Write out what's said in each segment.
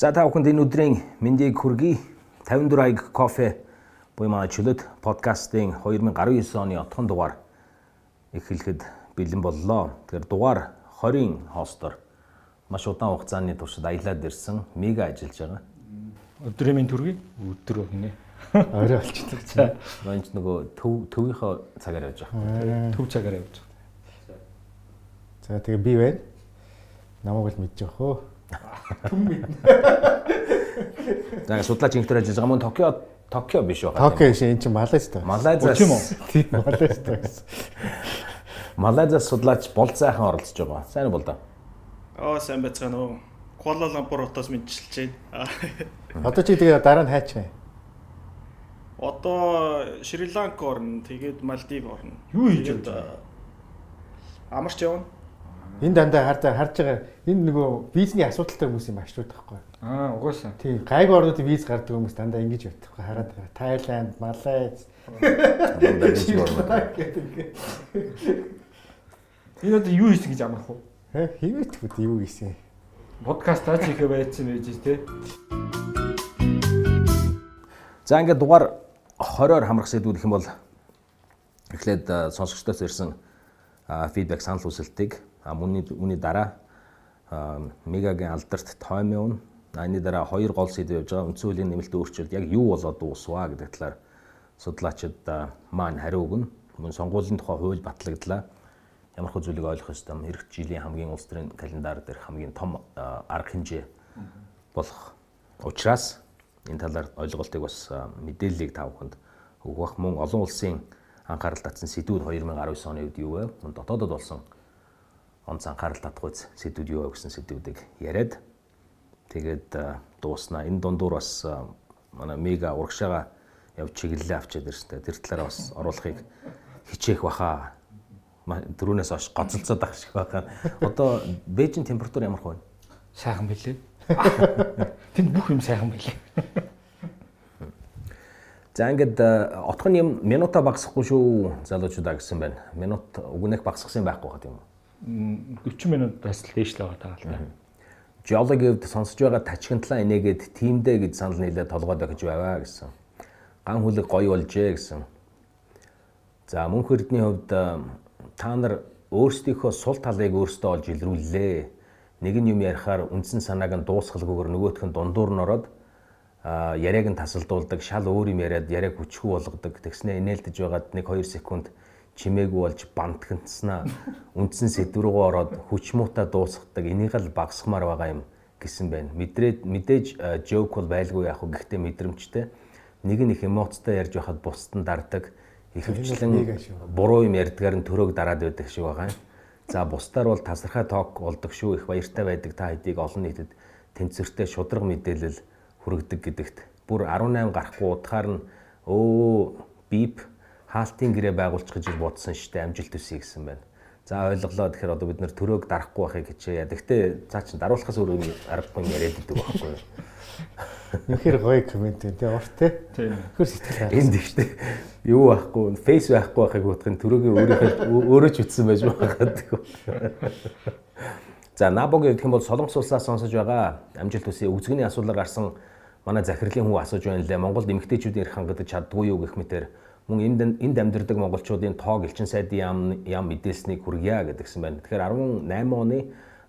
За та бүхэнд энэ өдрийн мэндийг хүргэе. 54 аяг кофе буюу манай чөлөөт подкастын 2019 оны отхон дугаар эхлэхэд бэлэн боллоо. Тэгэхээр дугаар 20-ын хостор маш удаан хугацааны туршид аялаад ирсэн мега ажиллаж байгаа. Өдрийн минь төргий өдөр гинэ. Орой болчихлоо. За. Энд нөгөө төв төвийнхөө цагаар явж байгаа. Төв цагаар явж байгаа. За тэгээ би байна. Намайг л явах уу. Түн мэд. За судлаач инженер ажиллаж байгаа мөн Токио Токио биш байгаа. Токио шин эн чинь Малайз та. Малайзаас Тийм үү? Тийм Малайз та гэсэн. Малайзаас судлаач бол сайхан оролцож байгаа. Сайн бол доо. Аа сайн байцгаана уу. Куала Лампур хотоос мэдчилж байна. Одоо чи тэгээ дараа нь хайчих юм. Одоо Шри-Ланк орно, тэгээд Малдив орно. Юу хийж явж аа, Амарч явна. Энэ дандаа харж харж байгаа энэ нөгөө визний асуудалтай хүмүүс юм ашигтай байхгүй. Аа, угаасаа. Тийм гайгүй орнуудын виз гардаг хүмүүс дандаа ингэж явдаг. Хараад байгаа. Тайланд, Малайз. Энэ одоо юу хийсэн гэж амарх уу? Хэ хийвэт бүт юу гэсэн. Подкаст таач ихэ байцсан байж тээ. За ингээд дугаар 20-оор хамрах сэдвүүд гэх юм бол эхлээд э, сонсогчдоос ирсэн фидбек санал хүсэлтийг а үүний үүний дараа мегагийн алдарт тойм явна. Аны дараа хоёр гол сэдв явж байгаа. Үндсэн хуулийн нэмэлт өөрчлөлт яг юу болоод дуусваа гэдэг талаар судлаачид маань хариу өгнө. Мөн сонгуулийн тухай хууль батлагдлаа. Ямар хөө зүйлийг ойлгох ёстой юм. Ирэх жилийн хамгийн улс төрийн календар дээр хамгийн том арга хэмжээ болох учраас энэ талаар ойлголтыг бас мэдээллийг та бүхэнд өгөх мөн олон улсын анхаарал татсан сэдвүүд 2019 оны үед юу вэ? Дотоодод болсон онц анхаарал үз сэдвүүд юу вэ гэсэн сэдвүүдийг яриад тэгээд а, дууснаа. Энэ дундуур бас а, манай мега урагшаага явж чиглэлээ авчиад ирсэн. Тэр талаараа бас оруулахыг хичээх баха. Дөрүүнээс хойш гоцолцоод ах шиг байгаа. Одоо Бээжин температур ямар хөө? Сайхан байлээ. Тэнд бүх юм сайхан байлээ. За ингээд э, отхон юм минута багасахгүй шүү залуучуудаа гэсэн байна. Минут үгнэх багасгасан байхгүй хаа тийм үү? М, 40 минутаас л дээш л байгаа даа. Geology-д сонсож байгаа тачигтлаа инээгээд тимдэ гэж санал нийлээ толгойд өгч байваа гэсэн. Ган хүлэг гоё болжээ гэсэн. За мөнх эрдний хувьд та нар өөрсдийнхөө сул талыг өөрсдөө олж илрүүллээ. Нэг нь юм ярихаар үндсэн санааг нь дуусгалгүйгээр нөгөөх нь дундуур нь ороод яриаг нь тасалдуулдаг, шал өөр юм яриад яриаг хүчгүй болгодог. Тэгснэ инээлдэж байгаад 1 2 секунд чимээгүй болж бантгнцснаа үндсэн сэдв рүү ороод хүч муутай дуусгадаг. Энийг л багсахмаар байгаа юм гэсэн байна. Мэдрээд мэдээж жоок бол байлгүй яах вэ гэхдээ мэдрэмжтэй. Нэг нь их эмоцтой ярьж байхад бусд нь дардаг. Ихэвчлэн буруу юм ярьдгаар нь төрөөг дараад байдаг шиг байгаа юм. За бусдаар бол тасархай ток болдог шүү. Их баяртай байдаг та хэдийг олон нийтэд тэнцвэртэй шудраг мэдээлэл хүргэдэг гэдэгт бүр 18 гарахгүй удахаар нь өө бип хаалтын гэрээ байгуулчих гэж бодсон штэ амжилт төсөй гэсэн байна. За ойлголоо тэгэхээр одоо бид нэр төрөөг дарахгүй байхыг хичээе. Гэхдээ цаа чин даруулахаас өөр юм аргагүй юм яриад идэг байхгүй юу? Үнэхээр гоё комент байна тий урт тий. Тийм. Хөр сэтгэл Энд ихтэй юу байхгүй, фейс байхгүй байхыг бодохын төрөөгийн өөрийнхөө өөрөө ч үтсэн байж байгаа. За Набогийн гэх юм бол Солонгос улсаас сонсож байгаа амжилт төсөө үзгэний асуудлаар гарсан манай захирлын хүн асууж байна лээ. Монголд эмэгтэйчүүдийн эрх хангадаж чаддгүй юу гэх мэтэр мөн энд энд амьдардаг монголчуудын тоог элчин сайдын яам яам мэдээлснийг хүргье гэдгсэн байна. Тэгэхээр 18 оны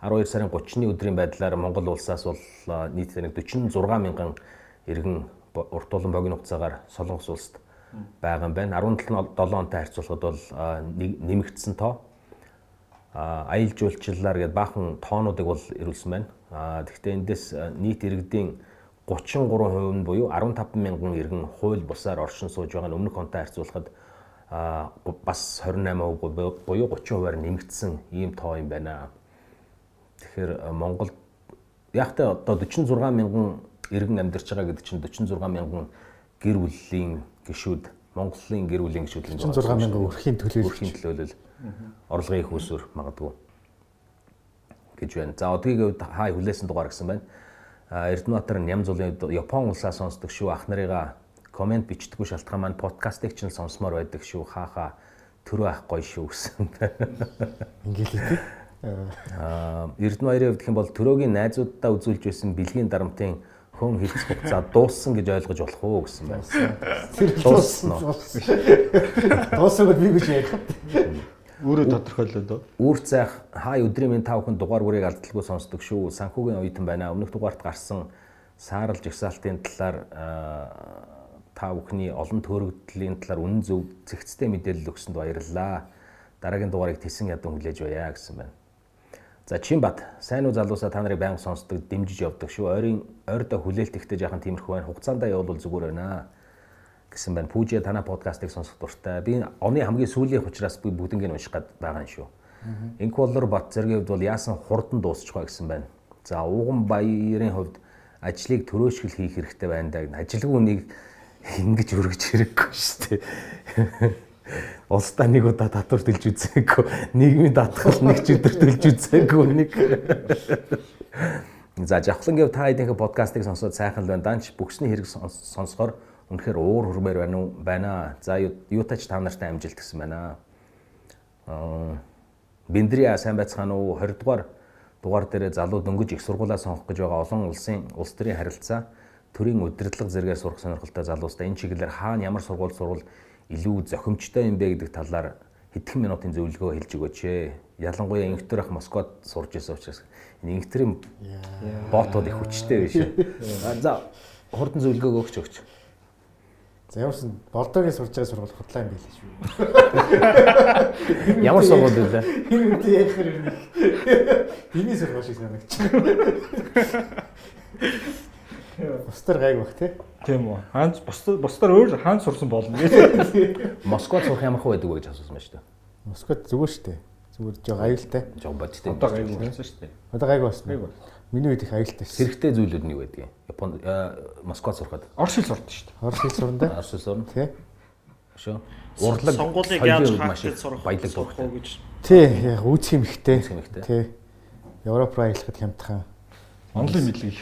12 сарын 30-ны өдрийн байдлаар Монгол улсаас бол нийтдээ нэг 46 мянган иргэн урт улан богино хугацаагаар Солонгос улсад байгаа юм байна. 17 онтой харьцуулахад бол нэмэгдсэн тоо а, аял жуулчлалаар гээд баахан тоонуудыг бол ирүүлсэн байна. Тэгэхдээ эндээс нийт иргэдийн 33% нь буюу 15 мянган иргэн хууль бусаар оршин сууж байгаа нь өмнөх онтой харьцуулахад бас 28% бу- буюу 30%-аар нэмэгдсэн ийм тоо юм байна. Тэгэхээр а, Монголд яг та одоо 46 мянган иргэн амьдарч байгаа гэдэг чинь 46 мянган гэр бүлийн гишүүд Монголын гэр бүлийн гишүүд 6 мянган өрхийн төлөөлөл. өрхийн төлөөлөл орлогын их усүр магадгүй гэж байна. За одоогийн хувьд хай хүлээсэн дугаар гэсэн байна. Эрдэнэбаатар ням зулын хувьд Япон улсаа сонсдог шүү. Ах нарыгаа комент бичдэггүй шалтгаан маань подкастыг ч нь сонсомоор байдаг шүү. Хаа хаа төрөө ах гоё шүү гэсэн. Ингээл идэв. Аа Эрдэнэбаярын хувьд юм бол төрөөгийн найзуудаа үзүүлж байсан бэлгийн дарамтын хөн хэлц хугацаа дууссан гэж ойлгож болох уу гэсэн байна. Тэр Дууссан уу? Дуусаагүй би гэж ярих. Өөрөө тодорхойлоод оо. Үүр цайх хай өдрийн минь та бүхэн дугаар бүрийг алдалгүй сонсдог шүү. Санхүүгийн оюутан байна. Өмнөх дугаарт гарсан саарл жагсаалтын талаар аа, та бүхний олон төрөгдлийн талаар үнэн зөв зэгцтэй мэдээлэл өгсөнд баярлалаа. Дараагийн дугаарыг тесэн ядан хүлээж байя гэсэн байна. За Чинбат сайн уу залуусаа та нарыг байнга сонсдог, дэмжиж явдаг шүү. Ойрын ойрдоо хүлээлт ихтэй жаахан тиймэрхүү байна. Хугацаандаа явбал зүгээр байна гэсэн байна. Пүүжэ танаа подкастыг сонсох дуртай. Би оны хамгийн сүүлийн учраас би бүгднийг нь унших гад байгаа юм шүү. Инкволор Бат зэргийн хувьд бол яасан хурдан дуусчихва гэсэн байна. За ууган баярын хувьд ажлыг төрөөшгөл хийх хэрэгтэй байна да. Ажилгүй хүнийг ингэж өргөж хэрэггүй шүү дээ. Улсдаа нэг удаа татвар төлж үзээгүй, нийгмийн татгал нэг ч өдөр төлж үзээгүй нэг. За жавхлан гэв та хэдийнхэн подкастыг сонсоод сайхан л байна. Данч бүксний хэрэг сонс- сонсохоор үнэхээр уур хурмээр байна уу? Байна. За юу тач та нартай амжилт гэсэн байна. Аа Биндрия сайн байцгаана уу? 20 дугаар дугаар дээр залуу дөнгөж их сургуулаа сонгох гэж байгаа олон улсын улс төрийн харилцаа төрийн удирдлага зэрэгээр сурах сонирхолтой залуустай энэ чиглэлээр хаана ямар сургууль сурвал илүү зохимжтой юм бэ гэдэг талаар хэдхэн минутын зөвлөгөө хэлж өгөөч ээ. Ялангуяа инхтер ах Москвад сурж байсан учраас энэ инхтерийн ботууд их хүчтэй биш? За хурдан зөвлөгөө өгч өгч. За ямарсан болдогийн сурж байгаа сургууль худлаа юм байлээ шүү. Ямар сургууль вэ? Энэ үед ярихэр юм. Биний сургууль шиг санагч. Бустар гайг бах тий. Тийм үү. Хаанч бусдаар бусдаар өөр хаанч сурсан болно гэж. Москвад сурах ямар хөө байдаг вэ гэж асуусан байна шүү дээ. Москвад зүгээр штэ. Зүгээр жоо аюултай. Жог бодтой. Одоо гайг болсон шүү дээ. Одоо гайг басна. Гайг бол. Миний үед их аюултай шээ. Хэрэгтэй зүйлүүд нь юу байдаг юм? Японд э, Москвад сурахад Орш хэл сурд шүү дээ. Орос хэл сурна Арс сурна. тий. Шүү. Урлаг сонгуулийг яаж их сурах баялаг уу гэж Тий, яг үүсэх юм ихтэй. Юм. Тий. Европ руу аялахад хямдхан. Онлайн мэдлэг их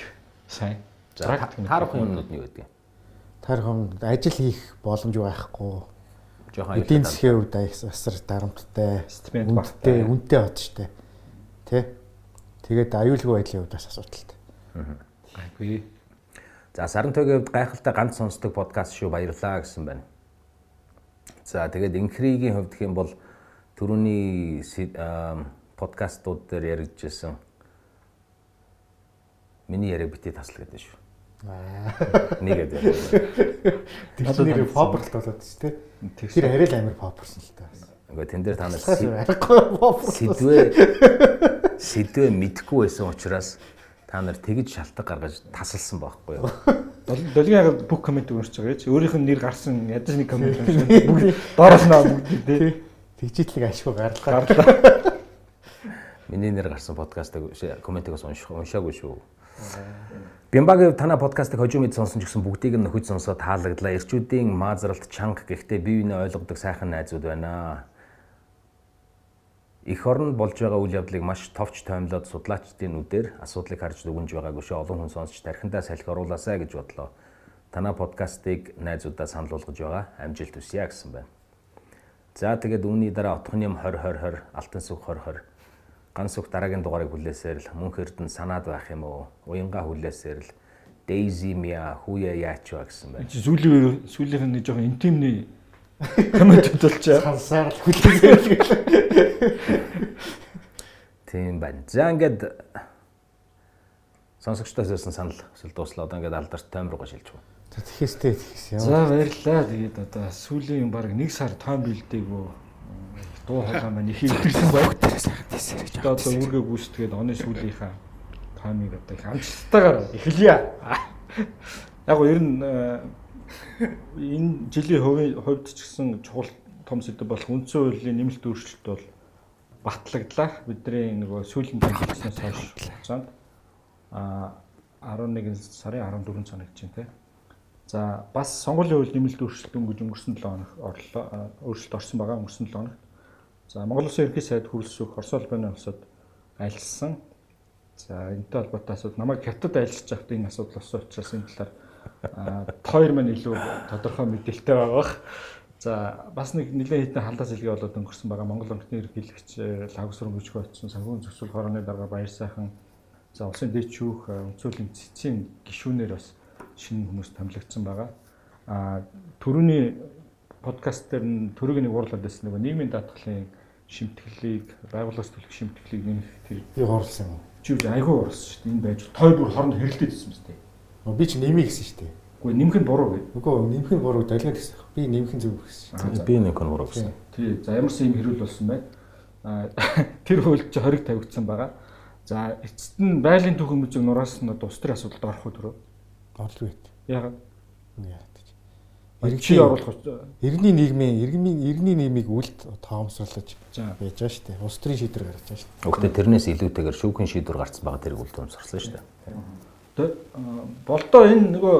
сайн. Таарах юмнууд нь юу байдаг? Тархам ажил хийх боломж байхгүй. Жохон Эдийн аюултай. засгийн хувьд асар дарамттай. Стипенд Үнэтэй, багтай. үнэтэй хот штэ. Тий. Тэгээд аюулгүй байдлын хувьд бас асуудалтай. Гайгүй. За Сарантойгийн хувьд гайхалтай ганц сонсдог подкаст шүү баярлаа гэсэн байна. За тэгээд инхригийн хувьд юм бол түрүүний подкастууд дээр яригджсэн миний яриаг бити таслах гэдэг шүү. Нэгэд. Тэр нэр попурлт болоод ш тий. Тэр арай л амар попурсан л та. Ингээ тэн дээр та нар сэдвээ сэдвээ мэдгүй байсан учраас та нар тэгж шалтгаан гаргаж тасалсан байхгүй юу? Долгийн хагаад бүх комент өгөрч байгаа чи өөрийнх нь нэр гарсан ядаж нэг комент уншаад бүгд доороос нь бүгд тий. Тэгжитлэг ашгүй гарлаа. Гарлаа. Миний нэр гарсан подкастыг комментиг бас унших уншаагүй шүү. Бямбагийн танаа подкастыг хожим мэд сонсон ч гэсэн бүгдийг нь нөхөж сонсоод таалагдлаа. Ирчүүдийн маазралт чанга гэхдээ бие биенээ ойлгодог сайхан найзууд байна. Эх орнд болж байгаа үйл явдлыг маш товч тоймлоод судлаачдын нүдээр асуудлыг харж дүгнж байгаагүй шүү. Олон хүн сонсч тархиндаа салхи оруулаасаа гэж бодлоо. Танаа подкастыг найзуудаа санал болгож байгаа. Амжилт хүсье гэсэн байна. За тэгээд үүний дараа отхон юм 20 20 20 алтан сүх 20 20 ганц сүх дараагийн дугаарыг хүлээсээр л мөнх эрдэнэ санаад байх юм уу? Уянга хүлээсээр л Daisy Mia хүүя яач вэ гэсэн байна. Сүүлийн сүүлийнх нь нэг жоохон интимний комент төлчээ. Хансаар л хүлээгээл. Тийм байна. За ингээд сонсогчдоос ирсэн санал эсвэл дуслаа одоо ингээд алдарт таймер руу шилжиж байна. Тэгэхээстэй тэгс юм. За баярлалаа. Тэгээд одоо сүүлийн баг нэг сар том бэлдээгөө дуу хоолой маань их илэрсэн байна. Одоо одоо үүргээ гүйцэтгээд оны сүүлийнхаа таймыг одоо их амжилттайгаар эхэлье. Яг гоо ер нь э, энэ жилийн хувийн хувьд ч гэсэн чухал том сэдв болох үндсэн хуулийн нэмэлт өөрчлөлт бол батлагдлаа. Бидний нөгөө сүүлийн тэмдэглэснээс хойш хугацаанд а 11 сарын 14 цаг гэж байна те. За бас сонгуулийн хууль нэмэлт өөрчлөлт өнгөж өнгөрсөн 7 хоног орлоо өөрчлөлт орсон байгаа өнгөрсөн 7 хоногт. За Монгол Улсын ерөнхий сайд хөрөлсөх Орос улбаны улсад альсан. За энэтэй холбоотой асуудал намайг хятад альсаж явахдаа энэ асуудал болсон учраас энэ талаар хоёр маань илүү тодорхой мэдээлэлтэй байгаах. За бас нэг нэлээд хэдэн халдаас илгээ болоод өнгөрсөн байгаа Монгол өнгөтний ерөнхийлөгч Лагсрын гүжих очсон санхүүгийн зөвшөөрөл хорооны дараа баяр сайхан за улсын дэд шүүх өнцөлийн цэцгийн гишүүнээр бас шинэ хүмүүс томилогдсон байгаа. А төрөний подкаст дээр нь төрөг нэг уурлаад байсан нөгөө нийгмийн даатгалын шимтгэлийг байгууллагаас төлөх шимтгэлийг нэмэх тэр Би юм. чи айгүй уурсан шүү дээ. Энэ байж той бүр хооронд хэрэлдээд ирсэн мэт. Би ч нэмий гэсэн шүү дээ. Үгүй нэмэх нь буруу гэ. Үгүй нэмэх нь буруу далгад гэсэн. Би нэмэх нь зөв гэсэн. Би нэг хүн ураг гэсэн. Тий. За ямарсан юм хэрүүл болсон байна. А тэр хуульд чи 20 тавигдсан байгаа. За эцэст нь байлын түүхэн мужиг нураас нь одоо ус төр асуудалд орох уу төрөө. Орлоо байт. Яагаад? Яа. Чи оруулах Иргэний нийгмийн иргэний иргэний нийгмийг үлд тоомсорлож За. байж байгаа шүү дээ. Улс төрийн шийдвэр гаргаж байгаа шүү дээ. Өгтөө тэрнээс илүүтэйгээр шүүхийн шийдвэр гарцсан байгаа тэрийг үл төмсөрлөө шүү дээ. Тэ болдоо энэ нөгөө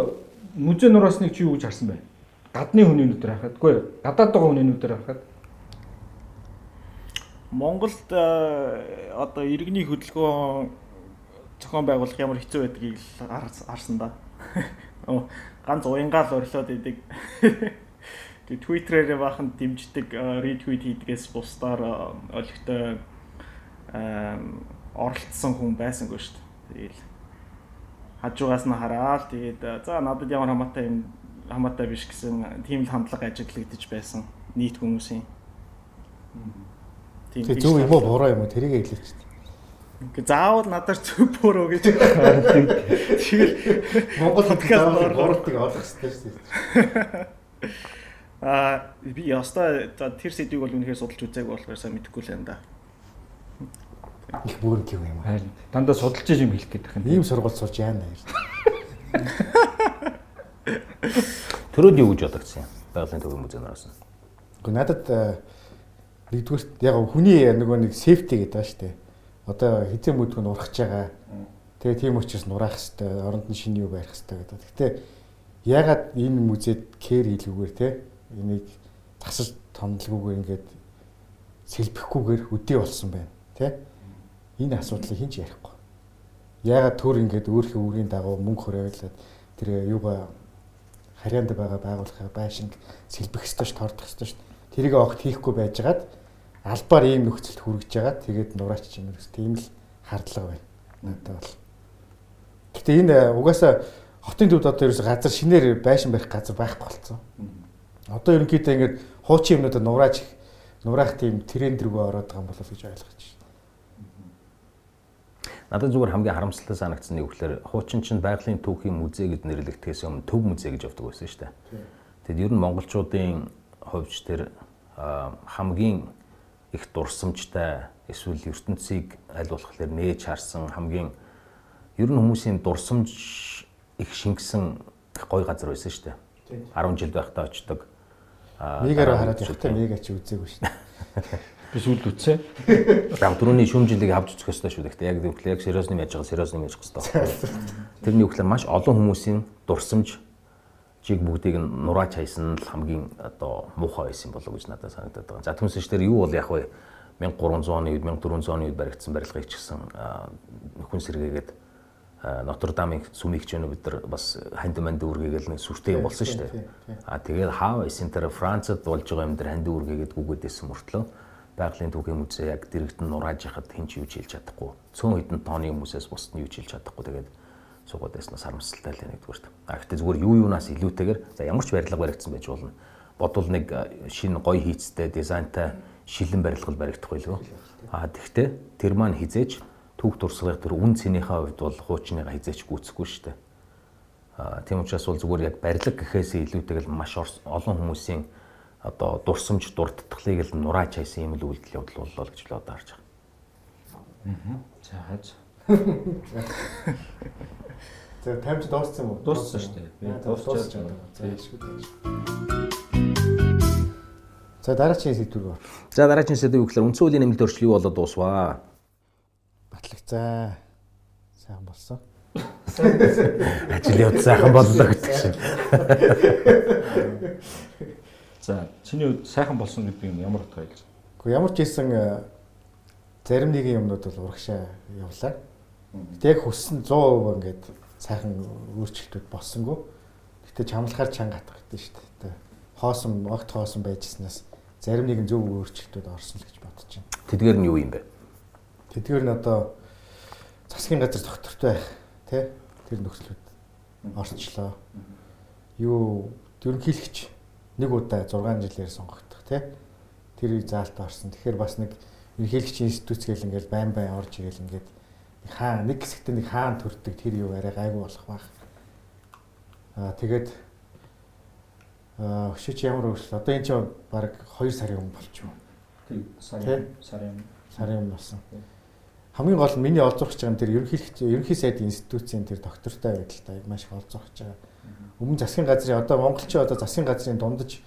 мужийн нураас нэг чи юу гэж харсан бэ? Гадны хүний нүдээр харахадгүй гадаад байгаа хүний нүдээр харахад Монголд одоо иргэний хөдөлгөөн зохион байгуулах ямар хэцүү байдгийг л харс- харсан да. Ганц уянгаал орилоод идэг. Тэг Twitter-ээр бахан дэмждэг ретвит хийдгээс бусдаар олигтой оролцсон хүн байсангүй шүү дээ. Тэгэл хажуугаас нь хараад тэгээд за надад ямар хамаатай юм хамаатай биш гэсэн тийм л хандлага ажиглагдчих байсан нийт хүмүүсийн. Тийм зөв юм уу буруу юм уу тэрийг хэлээч. Ингээ заавал надаар зөв буруу гэж. Тэгэл Монгол оргоор. буруутыг олох хэрэгтэй шүү дээ. аа би яста за тэр сэдвийг бол үнэхээр судалж үзээгүй болохоор сайн мэдэхгүй л юм да. Их бүрэн гэв юм. аа. харин дандаа судалж юм хэлэх гэдэг юм. Ийм сургууль сурж яана яа. Төрөөд юу гэж бодогдсон юм? Байгалийн төвийн музейнаас нь. Гэхдээ надад э, нэгдүгээр яг хүний нөгөө нэг сефти гэдэг шүү дээ. Одоо хизээ мүдгэн урахж байгаа. Тэгээ тийм учраас нураах хэвээр оронд нь шиний юу барих хэвээр гэдэг. Гэхдээ ягаад энэ музейд кэр хийлгүүгээр те энийг тасаж томдлгүйгээр ингээд сэлбэхгүйгээр өдөө болсон байна. Тэ? Энэ асуудлыг хинч ярихгүй. Ягаад төр ингээд өөрийнхөө үрийн дагуу мөнгө хөрөөлөд тэр юугаа харьяанд байгаа байгууллагын байшинг сэлбэх ёстой ш тордох ёстой ш. Тэрийг огт хийхгүй байжгаад албаар ийм нөхцөлд хүргэж байгаа. Тэгээд нураач юм гэсэн тийм л хардлага байна. Надад бол. Гэтэ энэ угаасаа хотын төвд одоо ерөөс газар шинээр байшин барих газар байхгүй болцсон. Одоо ерөнхийдөө ингээд хуучин юмнуудад нурааж нураах тийм тренд рүү ороод байгаа юм болов уу гэж ойлгож. Надад зүгээр хамгийн харамсалтай санагдсан нь юу гэхээр хуучин чинь байгалийн түүхийн музей гэд нэрлэгдэхээс өмнө төв музей гэж явдаг байсан шүү дээ. Тэгэд ер нь монголчуудын хувьд тэр хамгийн их дурсамжтай эсвэл ертөнцийг аль болохоор нээж харсан хамгийн ер нь хүмүүсийн дурсамж их шингэсэн гоё газар байсан шүү дээ. 10 жил байхдаа очдог. Дараа хараад явахтай мега чи үзээгүй шүү дээ. Би сүлд үтсэ. Яг түрүүний шүүмжлэлийг авч үзэх хэрэгтэй шүү. Гэхдээ яг зөвхөн яг сериосны яаж байгаа сериосны яаж хэрэгтэй. Тэрний үгээр маш олон хүмүүсийн дурсамж чиг бүгдийг нь нурааж хайсан л хамгийн одоо муухай байсан болов уу гэж надад санагдаад байгаа. За түнсэж тэр юу бол яг вэ 1300 оны үед 1400 оны үед баригдсан барилгыг ч гэсэн нөхөн сэргээгээд Нотр-Дамын сүмийг ч бид нар бас ханд манд үргээгээл нэг сүртэй болсон шүү дээ. А тэгээд хаа байсан тэр Францад болж байгаа юм дээр ханд үргээгээд гүгээдсэн мөртлөө байгалийн түүхийн музей яг дэрэгт нь нурааж яхад хэн ч юу хийж чадахгүй. Цөөн хэдэн тооны хүмүүсээс бусд нь юу хийж чадахгүй. Тэгээд суугаад байснаас харамсалтай л нэгдүгээрт. А гэхдээ зүгээр юу юунаас илүүтэйгээр за ямар ч барилга баригдсан байж болно. Бодвол нэг шинэ гоё хийцтэй дизайнтай шилэн барилга баригдах байлгүй. А тэгвэл тэр маань хизээж түүх турсгалын тэр үн цэнийхээ хувьд бол хуучныгаа хизээч гүйцэхгүй шүү дээ. А тийм учраас бол зүгээр яг барилга гэхээс илүүтэйгээр маш олон хүмүүсийн одоо дурсамж дурдтгалыг л нурааж хайсан юм л үйлдэл явдал боллоо гэж л одоо харж байгаа. За хаж. За таймч дууссан юм уу? Дууссан шүү дээ. Би дуусчаад байна. байна. За ашгүй тааш. За дараагийн сэдвэр гоо. За дараагийн сэдв юу гэхээр үндсэн хуулийн нэмэлт өөрчлөлт юу болоод дуусваа? Батлагцаа. Сайхан болсон. Ажил явд сайхан боллоо гэдэг шиг. За чиний хувьд сайхан болсон гэдэг нь ямар утга байна? Гэхдээ ямар ч хэлсэн э, зарим нэгэн юмнууд бол урагшаа явлаа. Гэтэ яг хүссэн 100% ингээд сайхан өөрчлөлтүүд болсонгүй. Гэтэ чамлахаар чанга хатах гэдэг шүү дээ. хоосон огт хоосон байжснаас зарим нэгэн зөв өөрчлөлтүүд орсон л гэж бодож байна. Тэдгээр нь юу юм бэ? Тэдгээр нь одоо засгийн газар доктортой байх тий тэр нөхцлүүд орчлоо. Юу ерөнхийлөгч нэг удаа 6 жилээр сонгогдох тий тэр заалт орсон. Тэгэхээр бас нэг ерөнхийлөгчийн институт гэл ингээд байн байн орж ирэл ингээд хаан нэг хэсэгт нэг хаан төрдөг тэр юу арай гайгүй болох байх. Аа тэгээд аа өшөж ямар өөрчлөлт одоо энэ чинь баг 2 сарын өмнө болчихоо. Тийм сарын сарын сарын өмнө болсон. Хамгийн гол нь миний олзуурч байгаа нь тэр ерөнхийлөгч ерөнхий сайдын институцийн тэр доктортой байдалтай маш их олзуурч байгаа. Өмнө засгийн газрын одоо монголчин одоо засгийн газрын дундаж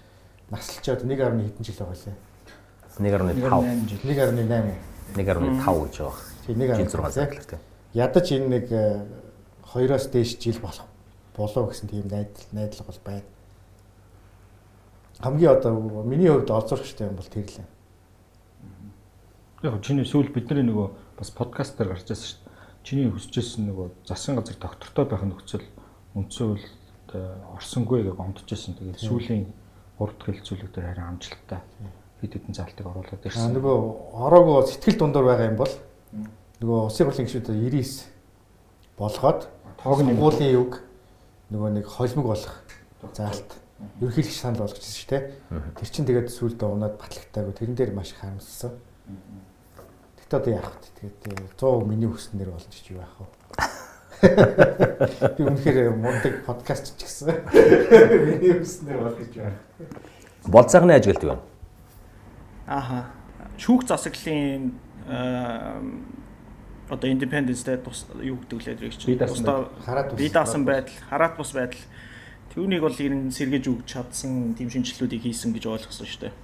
наслчаад 1.1 хэдэн жил байгаа лээ. 1.5 1.8 жил 1.8 1.5 гэж байгаа. Тийм 1.6 цаглаар тийм. Ядаж энэ нэг 2-оос дээш жил болох болов гэсэн тийм найдал найдлага бол байна. Хамгийн одоо миний хувьд олзуурчтай юм бол тэр л юм. Яг чиний сүүл бидний нөгөө бас подкаст дээр гарч байсан шүү дээ. Чиний хүсэжсэн нөгөө засгийн газар доктортой байх нөхцөл үндсэн үйл орсонгүй гэж гомдчихсэн. Тэгээд сүүлийн 3 дахь хэлцүүлэг дээр харин амжилттай хэд хэдэн залтыг оруулаад ирсэн. Нөгөө ороогоо сэтгэл дундуур байгаа юм бол нөгөө улсын хурлын гишүүд 99 болгоод тоогны уулын юг нөгөө нэг холимог болох заалт ерөнхийлөгч санал болгочихсон шүү дээ. Тэр чинь тэгээд сүулдэ унаад батлагтаагүй тэрэн дээр маш их харамссан. Гэтэ одоо яах вэ? Тэгээд 100 миний хүснээр болж чи юу яах вэ? Би үнэхээр мундаг подкаст ч гэсэн миний хүснээр болгож байна. Болцооны ажилт байна. Ааха. Шүүх засаглалын одоо independence-тэй тус юу гэдэг лээ тэрийг чинь тусдаа хараад бие даасан байдал, хараат бус байдал Түүнийг бол ер нь сэргэж өгч чадсан тийм шинжилгүүдийг хийсэн гэж ойлгосон шүү дээ.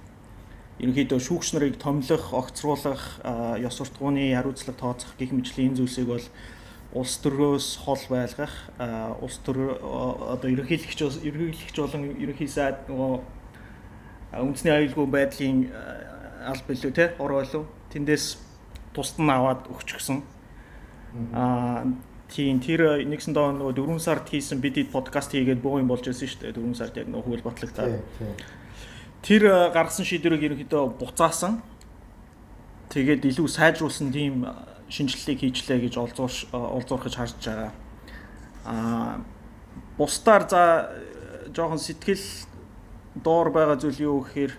Ерөнхийдөө шүүгч нарыг томлох, огцруулах, ёс суртахууны хариуцлага тооцох гэх мэтлийн зүйлсийг бол улс төрөөс хол байлгах, улс төр одоо ерөнхийлөгч ерөнхийлөгч болон ерөнхий сайд нөгөө үндэсний аюулгүй байдлын аль билүү те ороо илүү тэндээс тусад нь аваад өгч гсэн. Аа Тийм тэр нэгсэн доо нөгөө 4 сард хийсэн бидний подкаст хийгээд боо юм болж байсан шүү дээ. 4 сард яг нөгөө хөл батлагтаа. Тэр гаргасан шийдвэрийг ерөнхийдөө буцаасан. Тэгээд илүү сайжруулсан тийм шинжилгээг хийчлээ гэж олзуур олзуурхаж харж байгаа. Аа бусдаар за жоохон сэтгэл доор байгаа зүйл юу гэхээр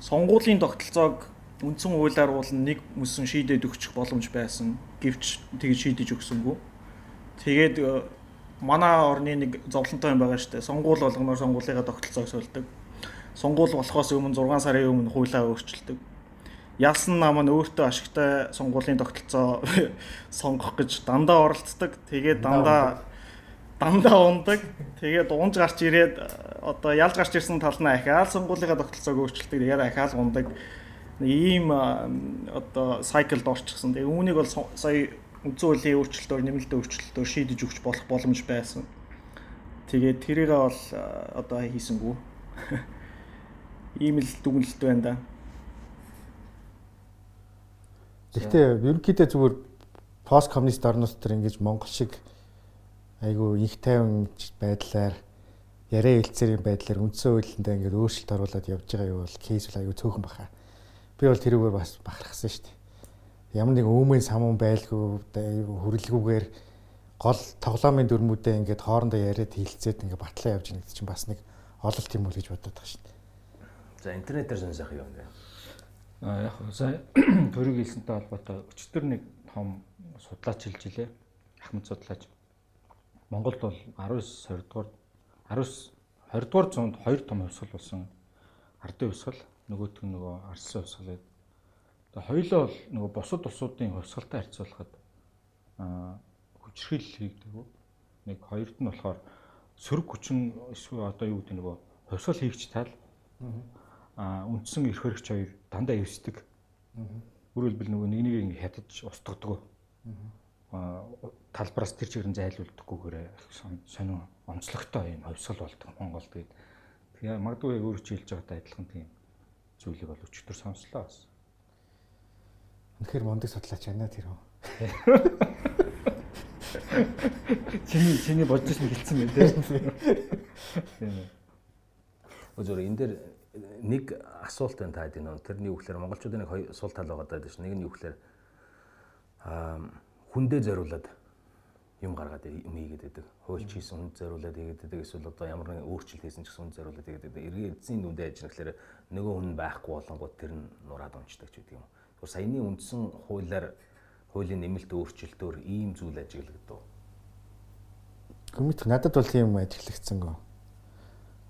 сонгуулийн тогтолцоог үндсэн хуулиар уул нэг мөсөн шийдээд өгчих боломж байсан. Гэвч тэгж шийдэж өгсөнгүй Тэгээд э, манай орны нэг зовлонтой юм байгаа шүү дээ. Сонгуул болгоноор сонгуулийнхаа тогтолцоог сольдог. Сонгуул болохоос өмнө 6 сарын өмнө хуулиа өөрчилдөг. Ялсан нам нь өөртөө ашигтай сонгуулийн тогтолцоо сонгох гэж дандаа оролцдог. Тэгээд дандаа дандаа ундаг. Тэгээд унж гарч ирээд э, одоо ялж гарч ирсэн тал нь ахаал сонгуулийнхаа тогтолцоог өөрчилдөг. Тэгээд ахаал ундаг. Ийм э, одоо сайклд орчихсон. Тэгээ үүнийг бол сая үндсэн хуулийн өөрчлөлтөөр нэмэлтийн өөрчлөлтөөр шийдэж өгч болох боломж байсан. Тэгээд тэрийгээ бол одоо хийсэнгүү. Ийм л дүгнэлт байна да. Гэхдээ ерөнхийдөө зүгээр пост коммунист орнууд төр ингэж Монгол шиг айгүй их тайван байдлаар яриа хэлцээрийн байдлаар үндсэн хуулиндаа ингээд өөрчлөлт оруулаад явж байгаа юу бол кейс бол айгүй цөөхөн баха. Би бол тэрүүгээр бас бахархсан шүү дээ ямар нэг өөмийн самун байлгүй хөрөлгүүгээр гол тоглоомын дүрмүүдээ ингээд хоорондоо яриад хилцээд ингээд батлаа явж байгаа гэдэг чинь бас нэг ололт юм уу гэж бодоод байгаа шүү дээ. За интернетээр сонсох юм бэ? Яг сая төрөг хэлсэнтэй холбоотой өчтөр нэг том судлаач хэлж илээ. Ахмад судлаач. Монголд бол 19 20 дугаар 19 20 дугаар зуунд хоёр том хувьсгал болсон. Ардын хувьсгал, нөгөөх нь нөгөө Арсын хувьсгал гэдэг Тэгээ хоёулаа бол нөгөө бусад улсуудын хувьсгалтай харьцуулахад аа хүчрхийл хийгдэг. Нэг хоёрт нь болохоор сөрөг хүчин эсвэл одоо юу гэдэг нөгөө хувьсгал хийгч тал аа үндсэн эрх хөрөгч хоёр дандаа эвсдэг. Өөрөөр хэлбэл нөгөө нэг нэг ингэ хятаж устгадаг. Аа талбараас тэр чигээр нь зайлуулдаггүйгээр сонин онцлогтой юм хувьсгал болдог Монголд гээд. Тэгээ магадгүй өөрөө ч хэлж байгаатай адилхан тийм зүйлийг бол өчтөр сонслоо бас. Үнэхээр мундаг судлаач байна тэр хүн. Чиний чиний бодож ирсэн хэлсэн байх тийм. Зүгээр энэ дээр нэг асуулт байна та хэдийн нөө. Тэрний юу гэхээр монголчуудын нэг сул тал байгаа даа шүү. Нэг нь юу гэхээр аа хүндээ зориулаад юм гаргаад юм хийгээд байдаг. Хуульч хийсэн хүнд зориулаад хийгээд байдаг. Эсвэл одоо ямар нэгэн өөрчлөлт хийсэн ч гэсэн хүнд зориулаад хийгээд байдаг. Эргээ эзэн нүдэ ажил гэхээр нөгөө хүн байхгүй болонгууд тэр нь нураад унцдаг ч гэдэг юм. Тэгэхээр саяны үндсэн хуулиар хуулийн нэмэлт өөрчлөлтөөр ийм зүйл ажиглагдав. Гүмит надад бол тийм ажиглагдсан гоо.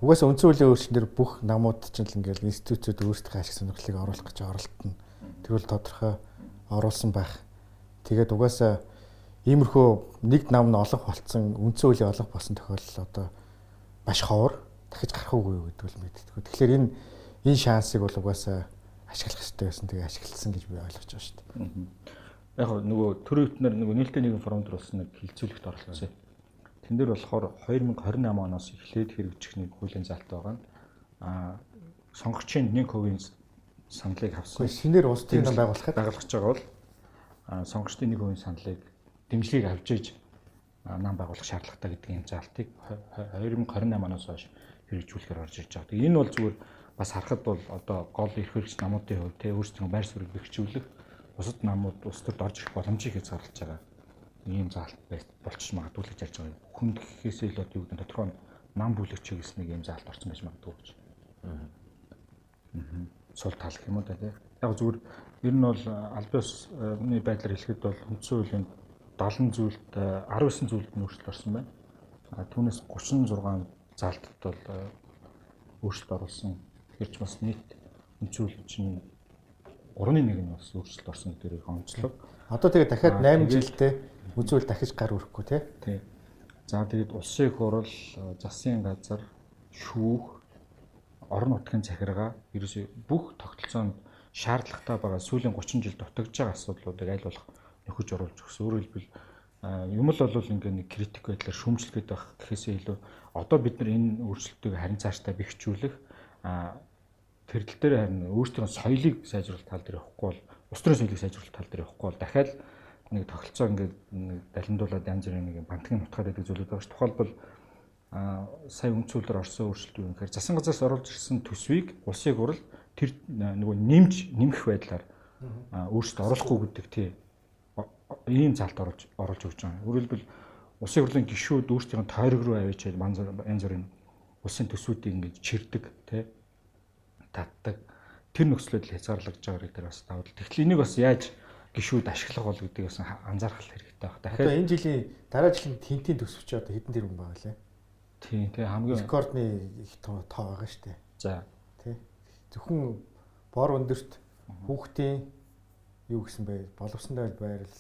Угаасаа үндсэн хуулийн өөрчлөлтөөр бүх намууд чинь л ингээл институтүүд өөрсдөө ашиг сонирхлыг оруулах гэж оролдоно. Тэгвэл тодорхой оруулсан байх. Тэгээд угаасаа иймэрхүү нэг нам нь олох болцсон үндсэн хуулийн олох болсон тохиолдол одоо маш ховор дахиж гарах уугүй гэдэг л мэддэг. Тэгэхээр энэ энэ шансыг бол угаасаа ашиглах хэрэгтэй байсан. Тэгээ ашигласан гэж би ойлгож байгаа шүү дээ. Яг нөгөө төрийн өвтнөр нөгөө нийлтэй нэгэн форум дээр болсон нэг хилцүүлэгт оролцсон. Тэн дээр болохоор 2028 оноос эхлээд хэрэгжих нэг хуулийн залт байгаа нь аа сонгогчийн 1% саналыг авсан. Шинээр улс төрийн байгуулахад байгуулж байгаа бол сонгогчдын 1% саналыг дэмжлэгийг авч иж нам байгуулах шаардлагатай гэдгийн залтыг 2028 оноос хойш хэрэгжүүлэхээр орж иж байгаа. Тэгээ энэ бол зүгээр бас харахад бол одоо гол эрх хэрэгч намуудын хувьд те өөрсдөө байр суурийг бэхжүүлэх бусад намууд улс төрд орж ирэх боломжийг хязгаарлаж байгаа ийм заалт болчих магадгүй л гэж ярьж байгаа. Хүн гэхээсээ илүү юу гэдэг нь тодорхой нам бүлэгч гэсэн нэг ийм заалт орсон байж магадгүй гэж. Аа. Сул тал гэх юм уу та тийм. Яг зүгээр ер нь бол альбиосны байдлаар хэлэхэд бол үндсэн хуулийн 70 зүйлд 19 зүйлд нөөцлөлт орсон байна. А түүнээс 36 заалтад бол өөрчлөлт оруулсан. Тэгэхээр ч бас нийт үндсэн хуулийн чинь 3-ны 1 нь бас өөрчлөлт орсон гэдгийг онцлог. Одоо тэгээ дахиад 8 жилдээ үзүүл дахиж гар өрөхгүй тий. Тий. За тэгээд улсын их хурал, засгийн газар, шүүх, орон нутгийн захиргаа ерөөсөө бүх тогтолцоонд шаардлагатай байгаа сүүлийн 30 жил дутагдж байгаа асуудлуудыг аль болох нөхөж оруулж өгсөн. Өөрөөр хэлбэл юм л бол ингээ нэг критик байдлаар шүүмжлэхэд байх гэхээсээ илүү одоо бид нар энэ өөрчлөлтийг харин цаашдаа бэхжүүлэх тэрдэл дээр харин өөрсдөө соёлыг сайжруулах тал дээр явахгүй бол улс төрийн соёлыг сайжруулах тал дээр явахгүй бол дахиад нэг тогтолцоо ингээд далимдуулаад янз бүрийн нэг бантгийн нутгаад байдаг зүйлүүд байгаа ш. Тухайлбал а сая үнцүүлэр орсон өөрчлөлт юу гэхээр засан газраас оруулж ирсэн төсвийг улсын хурал тэр нөгөө нэмж нэмэх байдлаар өөрчлөлт оруулахгүй гэдэг тий ийм залт оруулж оруулж өгч байгаа. Өөрөлдвөл улсын хурлын гишүүд өөрсдийн тойрог руу авчиж янз бүрийн улсын төсвүүдийг ингэж чирдэг тий татдаг тэр нөхцлөд хязгаарлагдж байгаа гэдэг бас давал. Тэгэхээр энийг бас яаж гişүүд ашиглах бол гэдгийг бас анзаарах хэрэгтэй байна. Дахиад одоо энэ жилийн дараа жилийн тентийн төсөвч одоо хэдэн тэрбум байгаа лээ? Тийм тий хамгийн рекордны их тоо байгаа шүү дээ. За. Тий. Зөвхөн бор өндөрт хүүхдийн юу гэсэн бэ? Боловсондоо байрал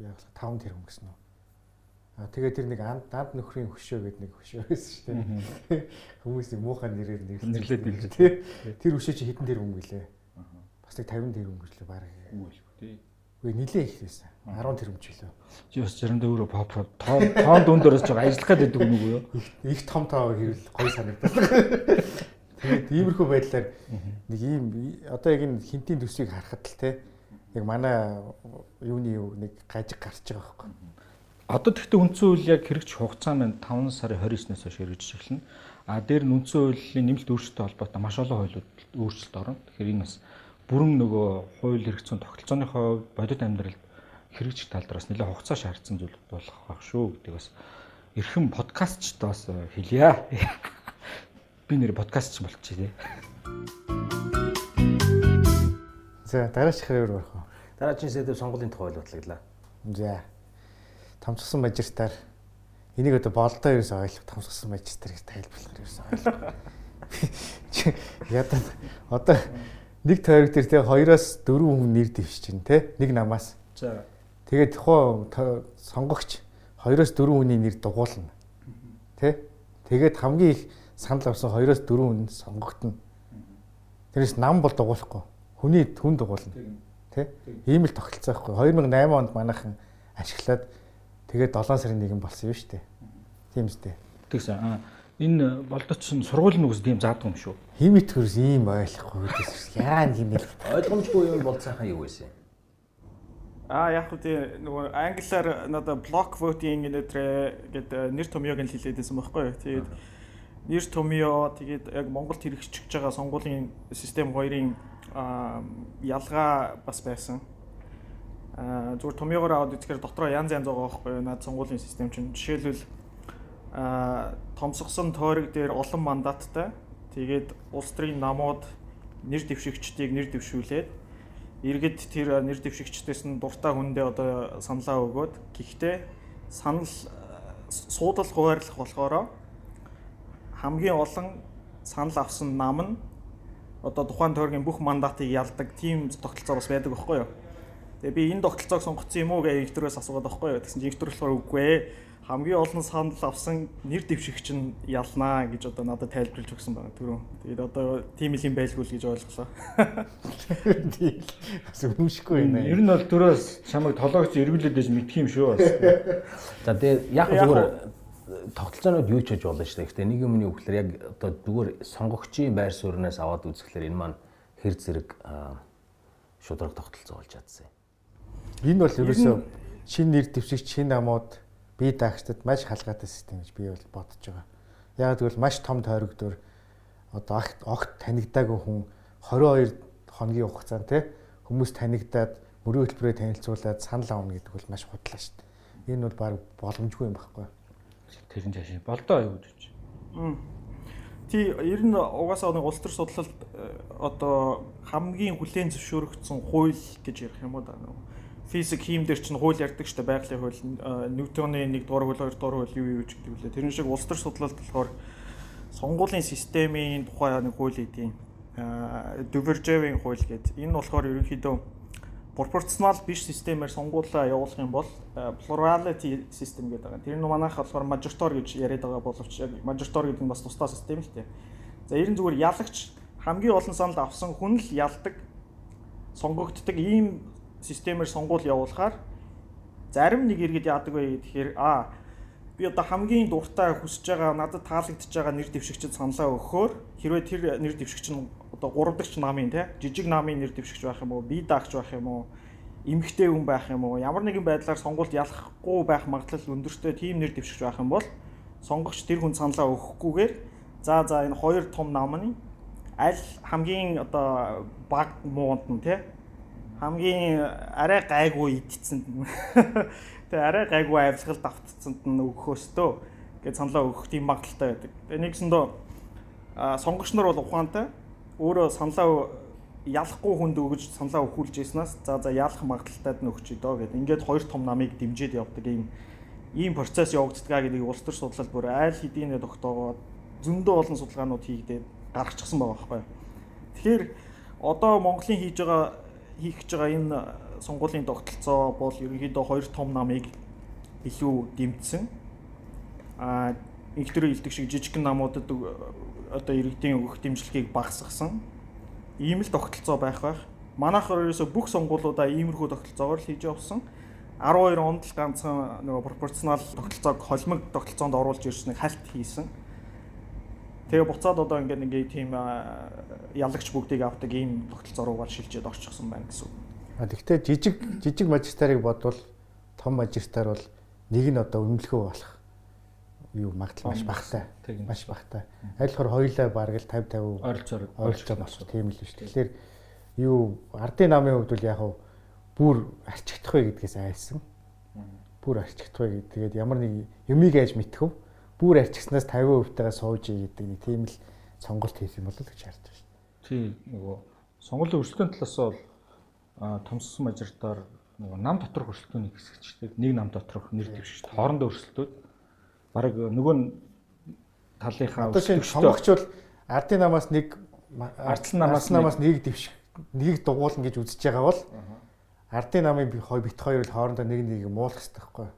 яг 5 тэрбум гэсэн үү? Тэгээ тэр нэг анд анд нөхрийн хөшөө гэдэг нэг хөшөө байсан шүү дээ. Хүмүүсийн муухай нэрээр нэрлээд билээ. Тэр хөшөө чи хэдэн тэрбум гэлээ? Бас нэг 50 тэрбум л баг. Үгүй тий. Үгүй нилээ их байсан. 10 тэрбум ч үлээ. Чи бас заримдаа өөрөө pop тоон дүндөрөөс жоо ажиллах гэдэг үг нүгөө юу? Их том тоо хэрвэл гоё санагдав. Тэгээд иймэрхүү байдлаар нэг ийм одоо яг энэ хинтийн төсвийг харахад л те яг манай юуны юу нэг гажиг гарч байгаа байхгүй Одоо тэгтээ үндсэн хууль яг хэрэгж хугацаа маань 5 сарын 29-ноос хойш хэрэгжиж эхэлнэ. А дээр нь үндсэн хуулийн нэмэлт өөрчлөлттэй холбоотой маш олон хуулиуд өөрчлөлт орно. Тэгэхээр энэ бас бүрэн нөгөө хууль хэрэгцсэн тогтолцооны хувьд бодит амьдралд хэрэгжих тал дээр бас нэлээд хугацаа шаардсан зүйл болох байх шүү гэдэг бас эрхэм подкастчд бас хэлье. Би нэр подкастч болчихъя тий. За дараач хэрэг орох уу? Дараагийн сэдв сонгуулийн тухай батлаглаа. За томцсон мажистаар энийг одоо болдоо ерөөс ойлгох томцсон мажистар гэж тайлбарлах ерөөс ойлгох. Ядаа одоо нэг тойрог дээр те хоёроос дөрвөн хүн нэр дэвшиж чинь те нэг намаас. За. Тэгээд тухайн сонгогч хоёроос дөрвөн хүний нэр дугуулна. Тэ? Тэгээд хамгийн их санал авсан хоёроос дөрвөн хүн сонгогдно. Тэрээс нам бол дугуулахгүй. Хүний хүн дугуулна. Тэ? Ийм л тогтолцоо байхгүй. 2008 онд манайхан ашиглаад Тэгээд 7 сарын 1 болсон юм шүү дээ. Тийм үстэй. Тэгсэн. Аа энэ болдоч нь сургуулийн нүгс тийм заадаг юм шүү. Химит хөрс ийм ойлгохгүй гэсэн. Яа нэг юм нэл. Ойлгомжгүй юм бол цаахан юу байсан юм? Аа яг үгүй нөгөө англиар надаа block voting гэдэг гээд нэр томьёог нь хэлээд байсан байхгүй юу. Тэгээд Нэр Томио тэгээд яг Монголд хэрэгжиж байгаа сонгуулийн систем хоёрын ялгаа бас байсан. Аа зүгээр Томиогоор аваад үзэхээр дотроо янз янз байгаа байхгүй наад сонгуулийн систем чинь. Жишээлбэл аа томсгосон тойрог дээр олон мандаттай. Тэгээд улс төрийн намууд нэр дэвшигчдийг нэр дэвшүүлээд иргэд тэр нэр дэвшигчдээс нь дуртай хүндээ одоо саналаа өгөөд гэхдээ санал суудал хуваарлах болохоор хамгийн олон санал авсан нам нь одоо тухайн тойргийн бүх мандатыг ялдаг тийм тогтолцоо бас байдаг байхгүй юу. Тэгээ би энэ тогтолцоог сонгоцсон юм уу гэж инженерээс асуугаад байхгүй юу. Тэгсэн чинь инженер болохоор үгүй ээ. Хамгийн олон санал авсан нэр дэвшигч нь ялнаа гэж одоо надад тайлбарлаж өгсөн байна түрүү. Тэгээд одоо тийм л юм байлгүй л гэж ойлголоо. Бас үнэмшгүй байна. Ер нь бол түрээс чамайг толоогч эргүүлээд байж мэдх юм шүү бас. За тэгээ яг зүгээр тогтолцоонууд юу ч хийж болно шүү дээ. Гэхдээ нэг юмны үгээр яг одоо зүгээр сонгогчийн байр сууриас аваад үзэхлээр энэ маань хэр зэрэг шудраг тогтолцоо болж чадсан юм. Энэ бол ерөөсөө шин нэр дэвшигч шин намууд бие даагчдад маш халгаатай систем гэж би бол бодож байгаа. Яг тэгвэл маш том тойрогдор одоо огт танигдаагүй хүн 22 хоногийн хугацаанд те хүмүүс танигдаад мөрийн хөтөлбөрөөр танилцуулаад санал авна гэдэг бол маш худлаа шүү дээ. Энэ бол баг боломжгүй юм байхгүй юу? тэрэн цааш болдоо юу гэж. Тий ер нь угаасаа нэг улс төр судлалд э, одоо хамгийн хүлээн зөвшөөрөгдсөн хууль гэж ярих юм уу да. Физик хийм дээр чинь хууль ярьдаг штэ байгалийн хууль Ньютоны 1 дугаар хууль 2 дугаар хууль юу юу гэж гэдэг үлээ. Тэрэн шиг улс төр судлалд болохоор сонгуулийн системийн тухай нэг хууль эдийн Дювержевийн хууль гэдэг. Энэ болохоор ерөнхийдөө пропорционал биш системээр сонгуулаа явуулах юм бол plurality system гэдэг байгаа. Тэр нь манайх болохоор majoritar гэж яриад байгаа боловч яг majoritar гэдэг нь бас тусдаа систем л дээ. За ерэн зүгээр ялагч хамгийн олон санал авсан хүн л ялдаг сонгогддог ийм системээр сонгуул явуулахаар зарим нэг иргэд яадаг вэ гэхээр а би одоо хамгийн дуртай хүсэж байгаа надад таалагдж байгаа нэр дэвшигчд саналаа өгөхөөр хэрвээ тэр нэр дэвшигч нь одоо гурав дахь намын те жижиг намын нэр дэвшигч байх юм уу бие даагч байх юм уу эмгхтэй хүн байх юм уу ямар нэгэн байдлаар сонгуульд ялахгүй байх магадлал өндөртэй тийм нэр дэвшигч байх юм бол сонгогч тэр хүн саналаа өгөхгүйгээр за за энэ хоёр том намны аль хамгийн одоо баг муунд нь те хамгийн арай гайгүй идцэн тэгээ арай гайгүй авилгалд автцсанд нь өгөхөөстөө гэж саналаа өгөх тийм магадaltaй байдаг. Тэгээ нэгсэндөө сонгогч нар бол ухаантай өөрөө саналаа ялахгүй хүнд өгөж саналаа өгүүлж яснаас за за ялах магадaltaйд нь өгч идөө гэдэг. Ингээд хоёр том намыг дэмжиж явдаг ийм ийм процесс явагддгаа гэдгийг улс төр судлал бүр айл хэдийнэ тогтоогоод зөндөө олон судалгаанууд хийгдээд гаргачихсан байгаа байхгүй. Тэгэхээр одоо Монголын хийж байгаа хийх гэж байгаа энэ сонгуулийн тогтолцоо бол ерөнхийдөө хоёр том намыг илүү дэмжсэн. А төрөө илдэг шиг жижигхэн намуудад одоо иргэдийн өгөх дэмжлэгийг багасгасан. Ийм л тогтолцоо байх байх. Манайх ерөөсө бүх сонгуулиудаа иймэрхүү тогтолцоогоор л хийж явсан. 12 онд л ганцхан нөгөө пропорционал тогтолцоог холимог тогтолцоонд оруулж ирснийг хальт хийсэн. Тэгээ буцаад одоо ингээд ингээд тийм ялагч бүгдийг авдаг ийм тогтолцоо руугаа шилжээд орчихсон байна гэсэн. А тэгвэл жижиг жижиг магистрыг бодвол том магистр бол нэг нь одоо өмнөлгөө болох юу магадлал маш багтай. Маш багтай. Аль болохоор хоёулаа бараг л 50 50 ойролцоогоор ойролцоо болох тийм л шүү. Тэгэхээр юу ардын намын хувьд бол яг хав бүр арчигдах вэ гэдгээс айсан. Бүр арчигдах вэ гэдэг. Тэгээд ямар нэг юмыг айж мэдхв. Бүр арчигснаас 50% тагаа сууж гэдэг нэг тийм л сонголт хийх юм болов уу гэж харж байна. Тийм нөгөө сонголтын өрсөлдөөн талаас бол томссон мажоритаар нөгөө нам доторх өрсөлдөөний хэсэгчтэй нэг нам доторх нэр дэвшигч хоорондоо өрсөлдөөд баг нөгөө талынхаа одоо шинэ сонгогч бол ардын намаас нэг ардсан намаас намаас нэг. дэвших нэг дугуулна гэж үзэж байгаа бол ардын намын хой бит хоёр л хоорондоо нэг нэг муулах хэрэгтэй байхгүй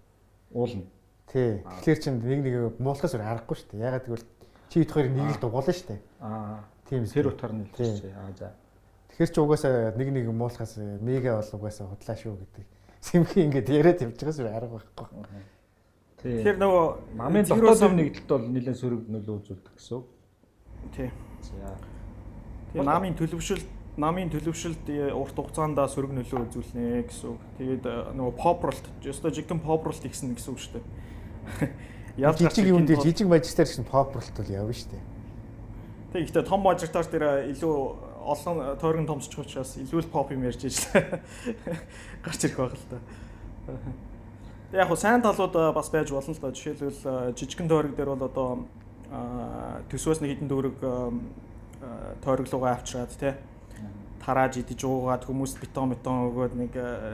уулна тий. Тэгэхээр чинь нэг нэг муулахаас өөр аргагүй шүү дээ. Ягаад гэвэл чи бит хоёрыг нэг л дугуулна шүү дээ. Аа тийм тэр утгаар нь хэлчихэ аа за тэгэхээр чи угаасаа нэг нэг муулахаас мега бол угаасаа худлаа шүү гэдэг сэмхи ингээд яриад явж байгаас арга байхгүй Тэгэхээр нөгөө намын дотоод нэгдэлт бол нэлээд сөрөг нөлөө үзүүлдэг гэсэн үг. Тий. За. Тэгээ намын төлөвшөлт намын төлөвшөлт урт хугацаанд сөрөг нөлөө үзүүлнэ гэсэн үг. Тэгээд нөгөө попролт, ёстой жигэн попролт ихсэн гэсэн үг шүү дээ. Ялж жижиг юм дээр жижиг мажистер гэсэн попролт бол явна шүү дээ. Тэг ихтэй том мажистер дээр илүү олон тойрон томсчих учраас илүү л pop юм ярьж ижлээ. Гарч ирэх байх л та. Тэг яг хуу сайн талууд бас байж болно л да. Жишээлбэл жижигэн тойрог дээр бол одоо төсвөөс нэг хідэн төгрөг тойрог руугаа авчираад тий тарааж идэж уугаад хүмүүст бетон бетон өгөөд нэг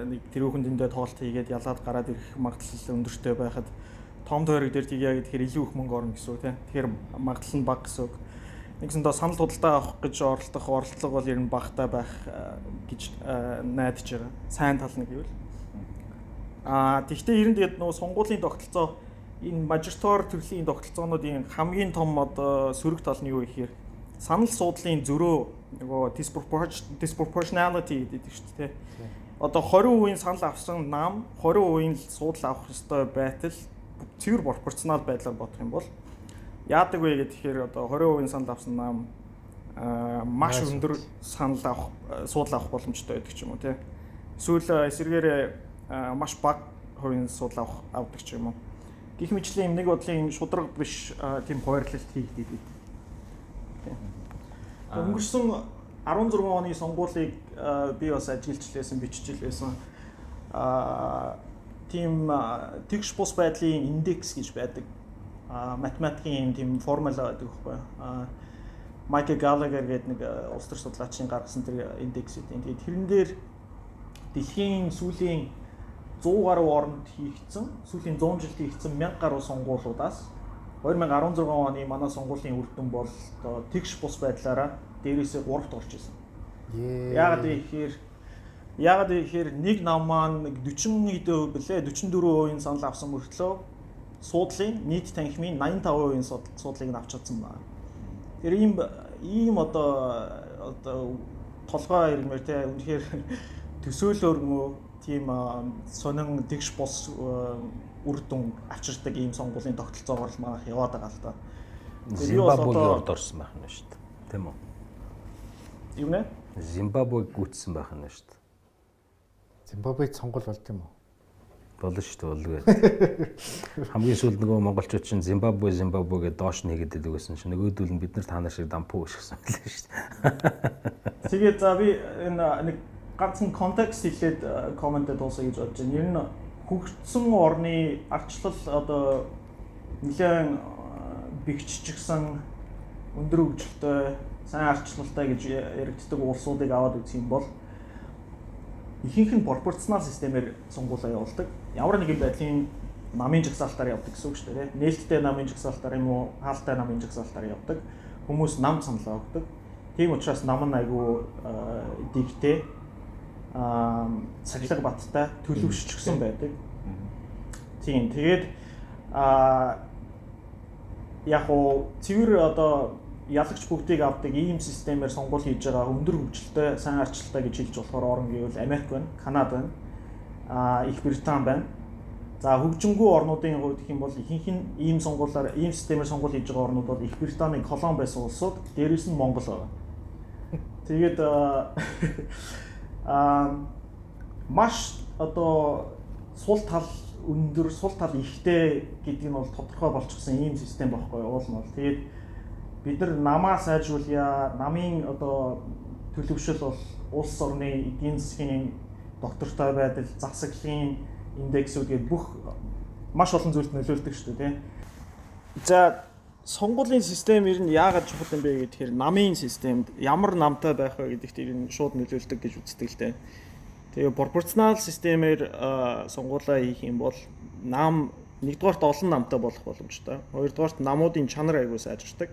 нэг тэрүүхэн дэндээ тоолт хийгээд ялаад гараад ирэх магадлал өндөртэй байхад том тойрог дээр тгийа гэхээр илүү их мөнгө орно гэсэн үг тийм. Тэгэхээр магадлал нь бага гэсэн үг. Нэгсэндээ санал худалдаа авах гэж оролдох оролдлого бол ер нь багтаа байх гэж найдаж байгаа. Сайн тал нь гэвэл. Аа тэгвэл ер нь тэгээд нөгөө сонгуулийн тогтолцоо энэ мажистор төрлийн тогтолцоонуудын хамгийн том одоо сөрөг тал нь юу гэхээр санал суудлын зөрөө нөгөө disproportionality гэдэг шүү дээ. Одоо 20% санал авсан нам 20% суудал авах ёстой байтал цэвэр пропорционал байдлаар бодох юм бол яадаг вэ гэхээр одоо 20% санал авсан нам маш өндөр санал авах суудал авах боломжтой байдаг ч юм уу тий. Эсвэл эсвэргээр маш бага хувийн суудал авах авдаг ч юм уу. Гэх мэтлэн нэг бодлын шудраг биш тийм хуваарлалт хийгдээд байд. Өнгөрсөн 16 оны сонгуулийг би бас ажиллаж лээсэн, бичиж лээсэн. Аа тийм тэгш бус байдлын индекс гэж байдаг. Математикийн тийм формула байдаг байхгүй. Аа Майкл Галагер гэдэг нэг улс төр судлаачийн гаргасан тэр индекс үү. Тэгээд тэрэн дээр дэлхийн сүүлийн 100 гаруй оронд хийгдсэн, сүүлийн 100 жилд хийгдсэн 1000 гаруй сонгуулиудаас 2016 оны манай сонгуулийн үр дүн бол тэгш бус байдлаараа дээрээсээ 3-т орж исэн. Яагаад гэхээр яагаад гэхээр нэг нам маань 40 хэдэн бэлээ 44% санал авсан мөртлөө суудлын нийт танхимын 85% суудлыг нь авч чадсан байна. Тэр ийм ийм одоо одоо толгой ирмээр те үнэхээр төсөөлөөр мөө тийм сонин тэгш бос үр дүн авчирдаг ийм сонгуулийн тогтолцоогоор л манайх яваад байгаа л та. Зимбабвегийн урд орсон байх нь шүү дээ. Тийм үү? Юу нэ? Зимбабвег гүйтсэн байх нь шүү дээ. Зимбабвед сонгуул болд юм уу? Болно шүү дээ, болгүй. Хамгийн сүүлд нөгөө монголчууд чинь Зимбабве, Зимбабве гэдээ доош нь хийгээд байсан чинь нөгөөдөл нь бид нар та нар шиг дампуу өшгсөн байлаа шүү дээ. Тэгээд за би энэ нэг ганцхан контекст хэлээд комментэд дуусгая гэж бодож байна. Ер нь хөгжсөн орны арчлал одоо нэлээд бэгччихсэн өндөр хөгжилтэй сайн арчлалтай гэж яригддаг улсуудыг аваад үзэх юм бол ихэнх нь пропорционал системээр сонгуулаа явуулдаг. Ямар нэгэн байдлын намын жагсаалтаар явдаг гэсэн үг шүү дээ. Нээлттэй намын жагсаалтаар юм уу, хаалттай намын жагсаалтаар явдаг. Хүмүүс нам саналаа өгдөг. Тийм учраас нам нь айгүй дигтэй аа цаглаг баттай төлөвшчихсэн байдаг. Тийм. Тэгээд аа яг уу цэвэр одоо ялагч бүгдийг авдаг ийм системээр сонгуул хийж байгаа өндөр хөгжилтэй сайн арчлалтай гэж хэлж болохоор орн гэвэл Америк байна, Канада байна, Их Британи байна. За хөгжингүй орнуудын хувьд гэх юм бол ихэнх нь ийм сонгуулаар ийм системээр сонгуул хийж байгаа орнууд бол Их Британи, Колумб байсан улсууд, дээрээс нь Монгол байна. Тэгээд аа маш одоо сул тал өндөр сул тал ихтэй гэдэг нь бол тодорхой болчихсон ийм систем байхгүй уул нь бол тэгээд бид нар намаа сайжруулъя намын одоо төлөвшөл бол улс орны эдийн засгийн доктортой байдал засаглалын индексүүд гээд бүх маш олон зүйлд нөлөөлдөг шүү дээ тийм за сонгуулийн систем ер нь яагаад чухал юм бэ гэхээр намын системд ямар намтай байх вэ гэдэгт ер нь шууд нөлөөлдөг гэж үздэг л дээ. Тэгээ пропорционал системээр сонгуулаа хийх юм бол нам нэгдүгээрт олон намтай болох боломжтой. Хоёрдугаарт намуудын чанар аягүй сайжирдаг.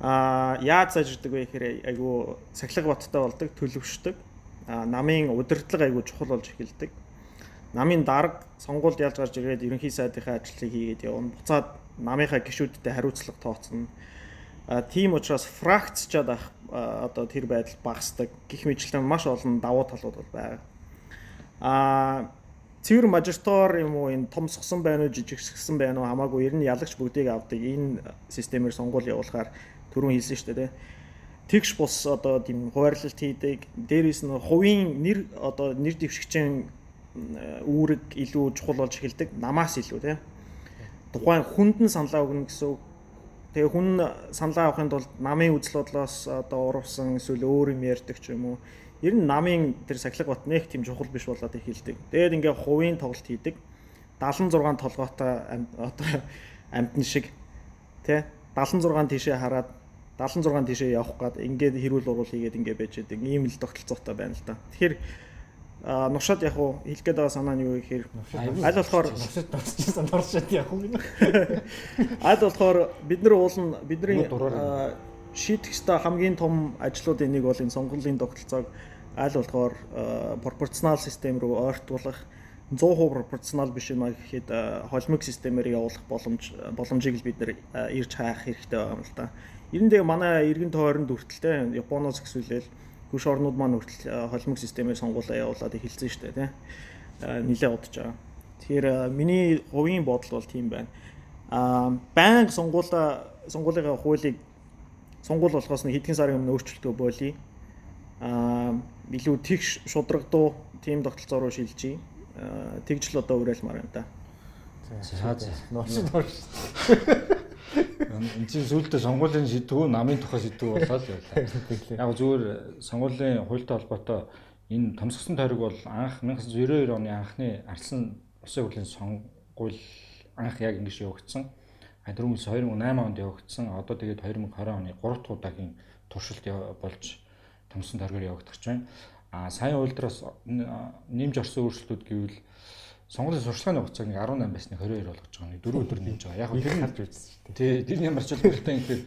Аа яаж сайжирдаг вэ гэхээр аягүй сахилга баттай болдог, төлөвшдөг. Аа намын удирдлага аягүй чухал болж эхэлдэг. Намын дарга сонгуульд ялж гарч ирээд ерөнхий сайдынхаа ажлыг хийгээд явна. Буцаад намынхаа гишүүдтэй хариуцлага тооцно. Тийм учраас фракцчаад ах одоо тэр байдал багасдаг. Гэх мэтлэн маш олон давуу талууд бол байгаа. А цэвэр мажистор юм уу энэ том сгсан байна уу жижигсгсэн байна уу хамаагүй ер нь ялагч бүгдийг авдаг энэ системээр сонгуул явуулахаар түрүүн хэлсэн шүү дээ тэгш бус одоо тийм хуваарлалт хийдэг дээрээс нь хувийн нэр одоо нэр дэвшигчийн үүрэг илүү чухал болж эхэлдэг намаас илүү тийм тухайн хүнд нь саналаа өгнө гэсэн. Тэгээ хүн саналаа авахын тулд намын үзэл бодлоос одоо урвсан эсвэл өөр юм ярьдаг ч юм уу. Ер нь намын тэр сахилга бат нэг тийм чухал биш болоод эхэлдэг. Тэгээд ингээ хувийн тоглолт хийдэг. 76 толгойтой одоо амтэн шиг тий 76 тийшээ хараад 76 тийшээ явах гад ингээд хэрүүл урал хийгээд ингээд байж байгаа. Ийм л тогтолцоотой байна л да. Тэгэхээр нушаад яг уу хэлэх гээд байгаа санаа нь юу гэхээр аль болохоор нушаад дурсчихсан дурсаад яг уу аль болохоор бид нар уулна бидний шийдэх ёстой хамгийн том ажлуудын нэг бол энэ сонгуулийн тогтолцоог аль болохоор пропорционал систем рүү ойртуулах 100% пропорционал биш юм а гэхэд холимог системээр явуулах боломж боломжийг л бид нэр ирж хаах хэрэгтэй байна л да. Эрэндээ манай эргэн тойронд хүртэлтэй Японоос гисүүлэл хөрш орнууд маань хүртэл холимог системээр сонгуулаа явуулаад эхэлсэн шүү дээ тий. Нилээ удаж байгаа. Тэгэхээр миний хувийн бодол бол тийм байна. Аа банк сонгуулаа сонгуулийнхаа хуулийг сонгуул болохоос нэг хэдхэн сарын өмнө өөрчлөлтөө болий. Аа илүү тэгш шудрагдуу тийм тогтолцоо руу шилжиж тэгж л одоо уриалмаар юм да. За за. Нууц нууц. Энд чинь сүүлдээ сонгуулийн шийдвүү намын тухай шийдвүү болоод байлаа. Яг зүгээр сонгуулийн хуультай холбоотой энэ томсгсон тойрог бол анх 1992 оны анхны арслан улсын хурлын сонгуул анх яг ингэж явагдсан. А дөрөвс 2008 онд явагдсан. Одоо тэгээд 2020 оны 3 дахь удаагийн туршилт болж томсгсон тойрогоор явагдаж байна. А сая уйлдраас нэмж орсон өөрчлөлтүүд гэвэл сонгуулийн сурчлагын хугацааг нэг 18 байсныг 22 болгож байгаа. Нэг 4 өдөр нэмж байгаа. Яг тэр харж үзсэн шүү дээ. Тий, тэр ямар ч хэлбэртэй юм гэхээр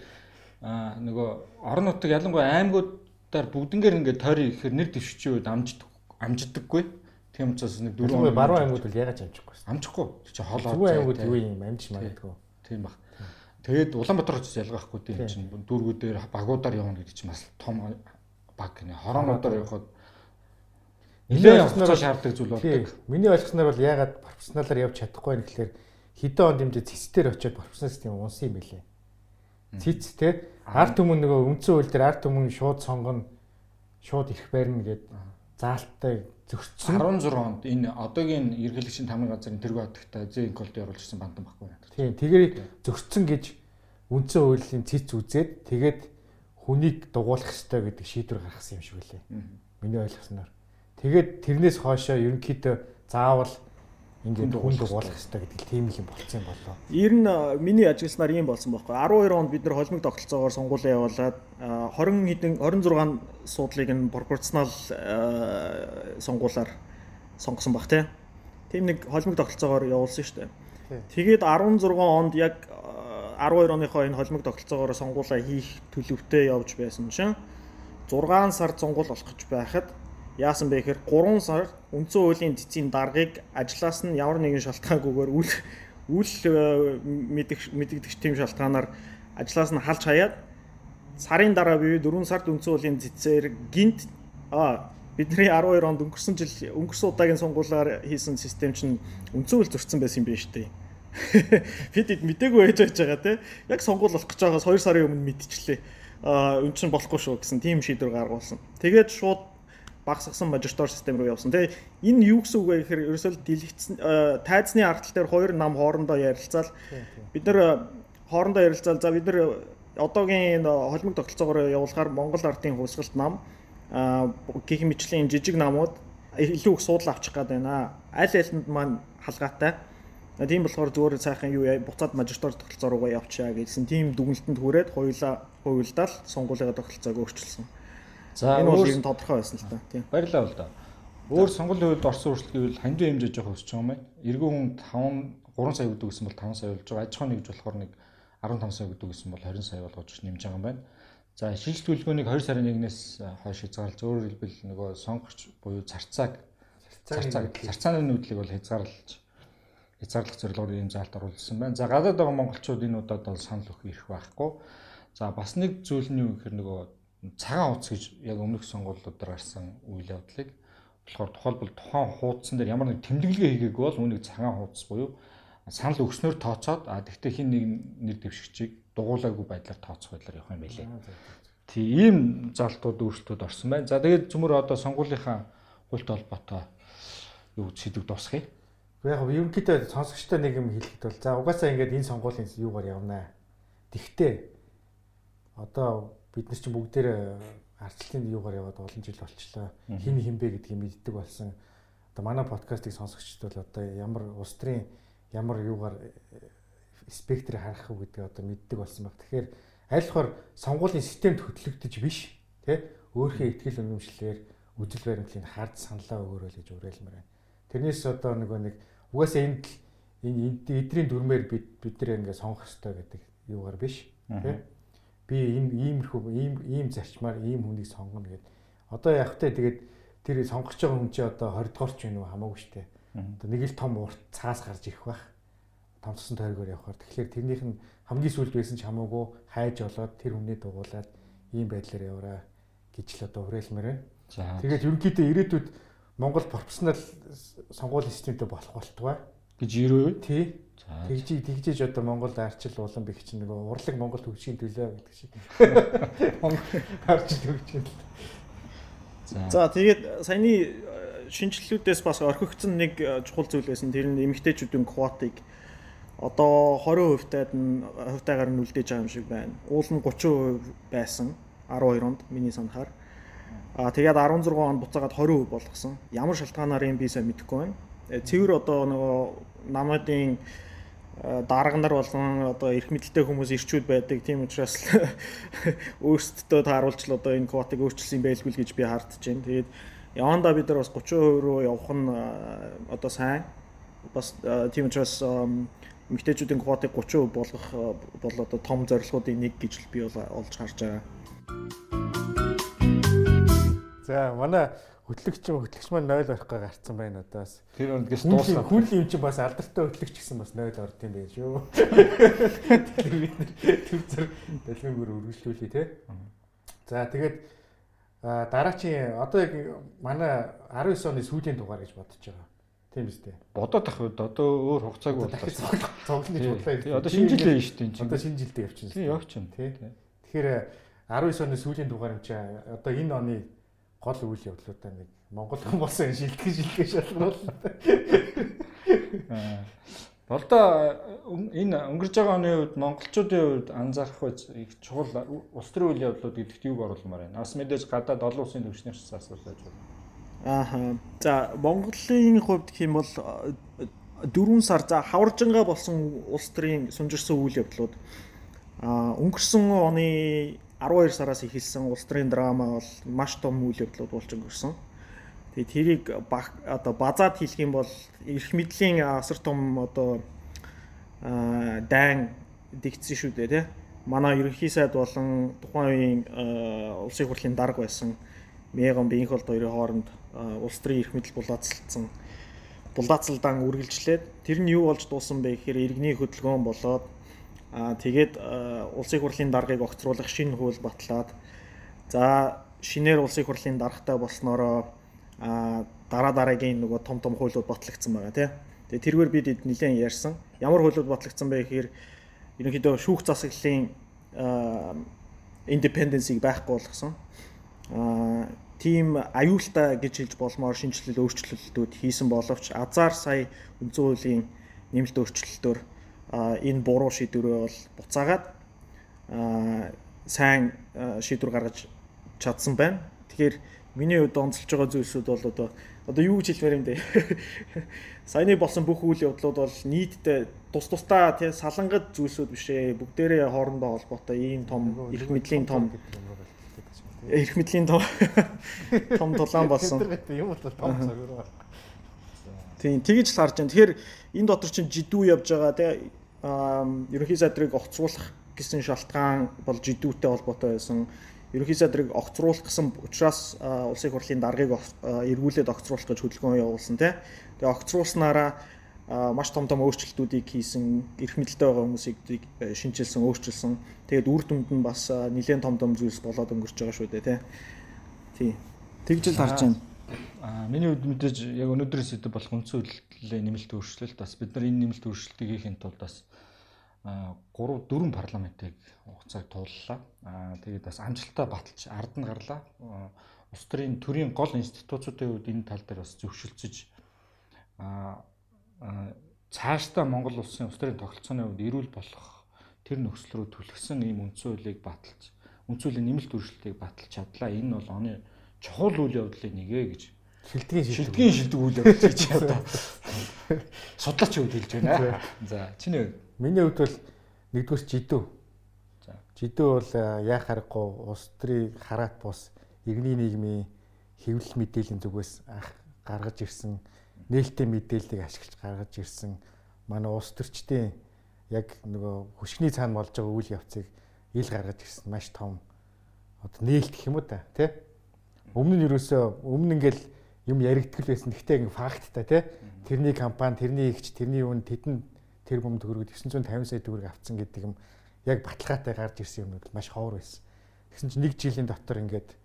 а нөгөө орон нутаг ялангуяа аймагуудаар бүгднгээр ингээд тойроо ихээр нэр дэвшчихийн үед амждаг амждаггүй. Тийм учраас нэг 4 өдөр баруун аймагуд бол ягаад амжихгүй вэ? Амжихгүй. Чи холоо. Зөвхөн аймагуд юу юм амжиж магадгүй. Тийм баг. Тэгээд Улаанбаатар хотоос ялгаахгүй тийм чинь дүүргүүдээр багуудаар явна гэдэг чинь бас том баг гинэ. Хороонуудаар явхад Нилээ явахцаа шаарддаг зүйл болдог. Миний ойлгосноор бол яагаад профессионалаар явж чадахгүй юм гэхэлэр хэдэн он дэмжээ цэцтэр очиод профессионал систем унсан юм бэлээ. Цэц те арт түмэн нөгөө үндсэн хууль дээр арт түмэн шууд сонгоно шууд ирэх байрна гэд заалттай зөрчсөн 16 онд энэ одоогийн ерхийлэгчийн тамгын газрын тэргүү хатагта зэн колд оруулсан бандан баггүй. Тийм тэгээд зөрчсөн гэж үндсэн хуулийн цэц үзээд тэгээд хүнийг дугуулах ёстой гэдэг шийдвэр гаргасан юм шиг үлээ. Миний ойлгосноор. Тэгээд тэрнээс хоошоо ерөнхийдөө заавал ингээд хүн дугуулах хэрэгтэй гэдэг л тийм их юм болцсон болоо. Ер нь миний ажигласнаар ийм болсон байхгүй. 12 онд бид нэр холимог тогтолцоогоор сонгуулаа явуулаад 20 хэдэн 26 суудлыг нь пропорционал сонгуулаар сонгосон баг тий. Тийм нэг холимог тогтолцоогоор явуулсан шүү дээ. Тэгээд 16 онд яг 12 оныхоо энэ холимог тогтолцоогоор сонгуулаа хийх төлөвтэй явж байсан чинь 6 сард сонгуул болох гэж байхад яасан бэ гэхээр 3 сар үндсэн хуулийн цэцгийн даргаыг ажлаас нь ямар нэгэн шалтгаангүйгээр үл үл э, мэдэх мэдэгдэх тийм шалтгаанаар ажлаас нь халж хаяад сарын дараа бие 4 сард үндсэн хуулийн цэцээр гинт а бидний 12 онд өнгөрсөн жил өнгөрсөн удаагийн сонгуулиар хийсэн систем чинь үндсэн хууль зөрчсөн байсан юм биш үү? Бид мэдээгүй байж байгаа те. Яг сонгуул болох гэж байгаас 2 сарын өмнө мэдчихлээ. А өн чинь болохгүй шүү гэсэн тийм шийдвэр гаргуулсан. Тэгээд шууд багасгасан мажоритор систем руу явсан. Тэгээ энэ юу гэсэн үг вэ гэхээр ерөөсөө дэлгэцсэн тайзны ардтал дээр хоёр нам хоорондоо ярилцаал бид нар хоорондоо ярилцаал за бид нар одоогийн энэ холимог тогтолцоогоор явуулахаар Монгол ардын хувьсгалт нам гэх мэтлийн жижиг намууд илүү их суудлаа авчих гээд байна. Аль алинд маань халгаатай. Тийм болохоор зүгээр сайхан юу буцаад мажоритор тогтолцоо руугаа явчаа гэсэн тийм дүгнэлтэнд хүрээд хоёулаа хувилдаал сонгуулийн тогтолцоог өөрчилсөн. За энэ бол ер нь тодорхой байсан л та. Тийм. Баярлалаа бол да. Өөр сонгуулийн үед орсон өөрчлөлт гэвэл хандив хэмжээж явах өсч байгаа юм байна. Иргэн хүн 5 3 сая өгдөг гэсэн бол 5 сая болж байгаа. Аж ахуйн нэгж болохоор нэг 15 сая өгдөг гэсэн бол 20 сая болгож нэмж байгаа юм байна. За шинжлэх төлөвлөгөөнийг 2 сарын 1-ээс хойш хязгаарлаж өөрөөр хэлбэл нөгөө сонгогч буюу зарцааг зарцааг зарцааны нүүдлийг бол хязгаарлаж хязгаарлах зорилгоор ийм заалт оруулсан байна. За гадаад байгаа монголчууд энэ удаад бол санал өгөх ирэх байхгүй. За бас нэг зүйл нь юу гэхээр нөгөө цагаан хуудас гэж яг өмнөх сонгуулиудаар гарсан үйл явдлыг болохоор тухайлбал тухайн хуудсан дээр ямар нэг тэмдэглэгээ хийгээгүй бол үүнийг цагаан хуудас буюу санал өгснөөр тооцоод а тэгвэл хин нэг нэр дэвшигчийг дугуулаагүй байдлаар тооцох байдлаар явах юм байлээ. Тийм залтууд өөрчлөлтүүд орсон байна. За тэгээд цөмөр одоо сонгуулийнхаа хуультай холбоотой юу сэдв дуусгая. Яг ерөнхийдөө сонсогчтой нэг юм хэлэхэд бол за угаасаа ингээд энэ сонгуулийн юугаар явнаа. Тэгтээ одоо бид нар чинь бүгдээр арчлалын юугаар яваад олон жил болчлоо. Хин хинбэ гэдгийг мэддэг болсон. Одоо манай подкастыг сонсогчд бол одоо ямар улс төрийн ямар юугаар спектрийг харах уу гэдгийг одоо мэддэг болсон баг. Тэгэхээр аль болохоор сонгуулийн системд хөтлөгдөж биш тий өөрхөн ихтгэл үнэмшлэр үжил баримтлыг хард саналаа өгөөрэй гэж уриалмаар байна. Тэрнээс одоо нөгөө нэг угаасаа энд энэ эдрийн дүрмээр бид бид нар ингээ сонгох хэрэгтэй гэдэг юугаар биш тий би энэ иймэрхүү ийм ийм зарчмаар ийм хүнийг сонгоно гэд. Одоо яг тэ тэгээд тэр сонгож байгаа хүн чи одоо 20 дугаарч байна уу хамаагүй штэ. Одоо нэг л том урт цаас гарч ирэх байх томцсон тойргоор явхаар тэгэхээр тэрнийх нь хамгийн сүүлд байсан ч хамаагүй хайж болоод тэр хүнээ дугуулад ийм байдлаар яваараа гэж л одоо уриалмаар байна. Тэгээд ерөнхийдөө ирээдүйд Монгол профессионал сонгуулийн системтэй болох болтугай гэж ирөө. Тий. Тэгжиж тэгжиж одоо Монголд арчил улам бих чинь нөгөө урлаг Монгол хөгжихийн төлөө гэдэг шиг. Монгол арчил хөгжихийн. За тэгээд саяны шинжилгүүдээс бас орхигдсон нэг чухал зүйл байсан. Тэр нь эмэгтэйчүүдийн квотыг одоо 20% таад нь хувьтайгаар нь үлдээж байгаа юм шиг байна. Уул нь 30% байсан 12 онд миний санахаар. Аа тэгээд 16 онд буцаагаад 20% болгосон. Ямар шалтгаанаар юм би сайн мэдэхгүй байна. Э, цэвэр одоо нөгөө намуудын дарга нар болон одоо эрх мэдэлтэй хүмүүс ирчүүд байдаг. Тийм учраас өөрсдөө тааруулж л одоо энэ квотыг өөрчилсөн байлгүй л гэж би хардж байна. Тэгээд явандаа бид нар бас 30% руу явах нь одоо сайн. Бас тийм учраас эмэгтэйчүүдийн квотыг 30% болгох бол одоо том зорилгоудын нэг гэж би бол олж харж байгаа. За манай хөтлөгч хөтлөгч маань 0 орохгоо гарцсан байна одоо бас. Тэр өндгөөс дуусна. Хүн юм чинь бас алдартай хөтлөгч гэсэн бас 0 орд юм байж шүү. Бид төр зэр дэлгэнгээр үргэлжлүүлээ те. За тэгээд дараачийн одоо яг манай 19 оны сүүлийн дугаар гэж бодож байгаа. Тийм үстэй. Бодоод ах үед одоо өөр хугацааг. Цогно гэж бодлоо. Тий одоо шинэ жилээ шүү дээ. Одоо шинэ жилдээ явчихна. Тий явчихна. Тий. Тэгэхээр 19 оны сүүлийн дугаар юм чи одоо энэ оны гол үйл явдлуудаа нэг Монгол хүн болсон шилтгэн шилтгэн шалгаруулна. Болдоо энэ өнгөрж байгаа оны үед монголчуудын хувьд анзаарах их чухал улс төрийн үйл явдлууд гэдэгт юуг оруулмаар байна. Бас мэдээж гадаад олон улсын төвчнээс асуулт байж байна. Ааха. За Монголын хувьд юм бол 4 сар за хаваржанга болсон улс төрийн сунжирсан үйл явдлууд а өнгөрсөн оны 12 сараас эхэлсэн улс төрийн драма бол маш том үйл явдлууд болж өнгөрсөн. Тэгээ тэрийг одоо базаад хэлэх юм бол эрх мэдлийн асар том одоо дайн дэгдсэн шүү дээ тий. Манай ерөнхий сайд болон тухайн үеийн улсын хурлын дарга байсан Меган Бинхолд хоёрын хооронд улс төрийн эрх мэдэл булаацалцсан булаацалдаан үргэлжлээд тэр нь юу болж дуусан бэ гэхээр иргэний хөдөлгөөн болоод аа тэгээд улсын хурлын даргыг огцруулах шинэ хууль батлаад за шинээр улсын хурлын даргатай болсноороо аа дараа дараагийн нөгөө том том хуулиуд батлагдсан байгаа тийм. Тэгээ тэргээр бид нэлээд ярьсан. Ямар хуулиуд батлагдсан бэ гэхээр ерөнхийдөө шүүх засаглалын индепенденсийг байхгүй болгосон. Аа тийм аюултай гэж хэлж болмоор шинжилэл өөрчлөлтүүд хийсэн боловч азар сая үндсэн хуулийн нэмэлт өөрчлөлтөөр энэ буруу шийдвэрээ бол буцаагаад сайн шийдвэр гаргаж чадсан байна. Тэгэхээр миний хувьд онцолж байгаа зүйлсүүд бол одоо одоо юу гэж хэлмээр юм бэ? Саяны болсон бүх үйл явдлууд бол нийтдээ тус тусдаа тий салангад зүйлсүүд биш ээ. Бүгдээрээ хоорондоо холбоотой ийм том эрх мэдлийн том эрх мэдлийн том том тулаан болсон. Юм бол том цагаар. Тийм тэгэж л харж байна. Тэгэхээр энэ дотор чинь жидүү явж байгаа тий ерөнхий сайдрыг огцруулах гэсэн шалтгаан бол жидүүтэй холбоотой байсан. Ерөнхий сайдрыг огцруулах гэсэн учраас улсын хурлын даргыг эргүүлээд огцруулах гэж хөдөлгөөн явуулсан тий. Тэгээ огцруулснараа маш том том өөрчлөлтүүдийг хийсэн, эрх мэдэлтэй байгаа хүмүүсийг шинжилсэн, өөрчилсөн. Тэгээд үр дүнд нь бас нэлээд том том зүйлс болоод өнгөрч байгаа шүү дээ, тий. Тий. Тэгжэл харж байна. Аа миний хувьд мэдээж яг өнөөдрийн сэдв болох үндсэн хөдөлгөөний нэмэлт өөрчлөлт бас бид нар энэ нэмэлт өөрчлөлтийг хийхин тулд бас 3 4 парламентыг хугацааг тууллаа. Аа тэгээд бас амжилттай баталж ард нь гарлаа. Улс төрийн төрийн гол институцуудын хувьд энэ тал дээр бас зөвшөлдсөж аа цаашдаа Монгол улсын улс төрийн тогтолцооны хувьд эрүүл болох тэр нөхцөл рүү түлхсэн ийм үндсэн хуулийг баталж үндсэн хуулийн нэмэлт өөрчлөлтийг баталж чадлаа. Энэ бол оны чухал үйл явдлын нэгэ гэж шилдгийн шилдгийн шилдэг үйл явдал гэж одоо судлаач үед хэлж байна. За чиний миний хувьд бол нэгдүгээр жидүү. За. Жидүү бол яа харахгүй улс төрийн хараат бус иргэний нийгмийн хэвлэл мэдээллийн зүгээс анх гаргаж ирсэн нээлттэй мэдээллийг ашиглаж гаргаж ирсэн манай улс төрчдийн яг нөгөө хөшгний цаана болж байгаа үйл явцыг ил гаргаж ирсэн маш том одоо нээлт гэх юм уу та тий өмнө нь юусоо өмнө ингээл юм яригдгэл байсан гэхдээ ингээ факттай тий тэрний компани тэрний ихч тэрний үн тэдэн тэр бом төгрөгөд 950 сая төгрөг авцсан гэдэг юм яг баталгаатай гарч ирсэн юмнууд маш ховор байсан. Тэгсэн чинь нэг жилийн дотор ингээд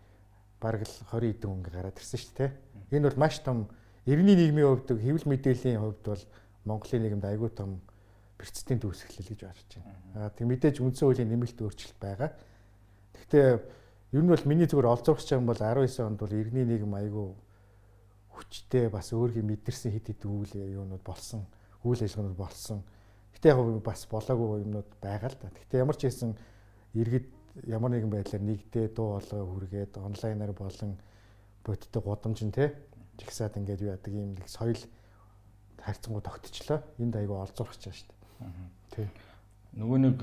бараг л 20 эдэн өнгө гараад ирсэн шүү дээ. Энэ бол маш том Иргэний нийгмийн хувьд хэвлэл мэдээллийн хувьд бол Монголын нийгэмд айгүй том бэрцтийн төгсгөл гэж бодож байна. Аа тэг мэдээж үндсэн хуулийн нэмэлт өөрчлөлт байгаа. Гэхдээ ер нь бол миний зүгээр олзуурч байгаа юм бол 19 онд бол иргэний нийгэм айгүй хүчтэй бас өөрийн мэдэрсэн хит хит үйл юунууд болсон, үйл ажиллагаанууд болсон. Гэтэ яг бас болоогүй юмнууд байгаа л да. Гэтэ ямар ч хэсэн иргэд ямар нэгэн байдлаар нэгдээ дуу хоолой хүргээд онлайнаар болон бодиттой гудамж нь те жигсаад ингээд юу яадаг юм нэг соёл хайрцангуу тогтчлоо. Энд айгүй олзуурч байгаа шүү дээ. Тий. Нөгөө нэг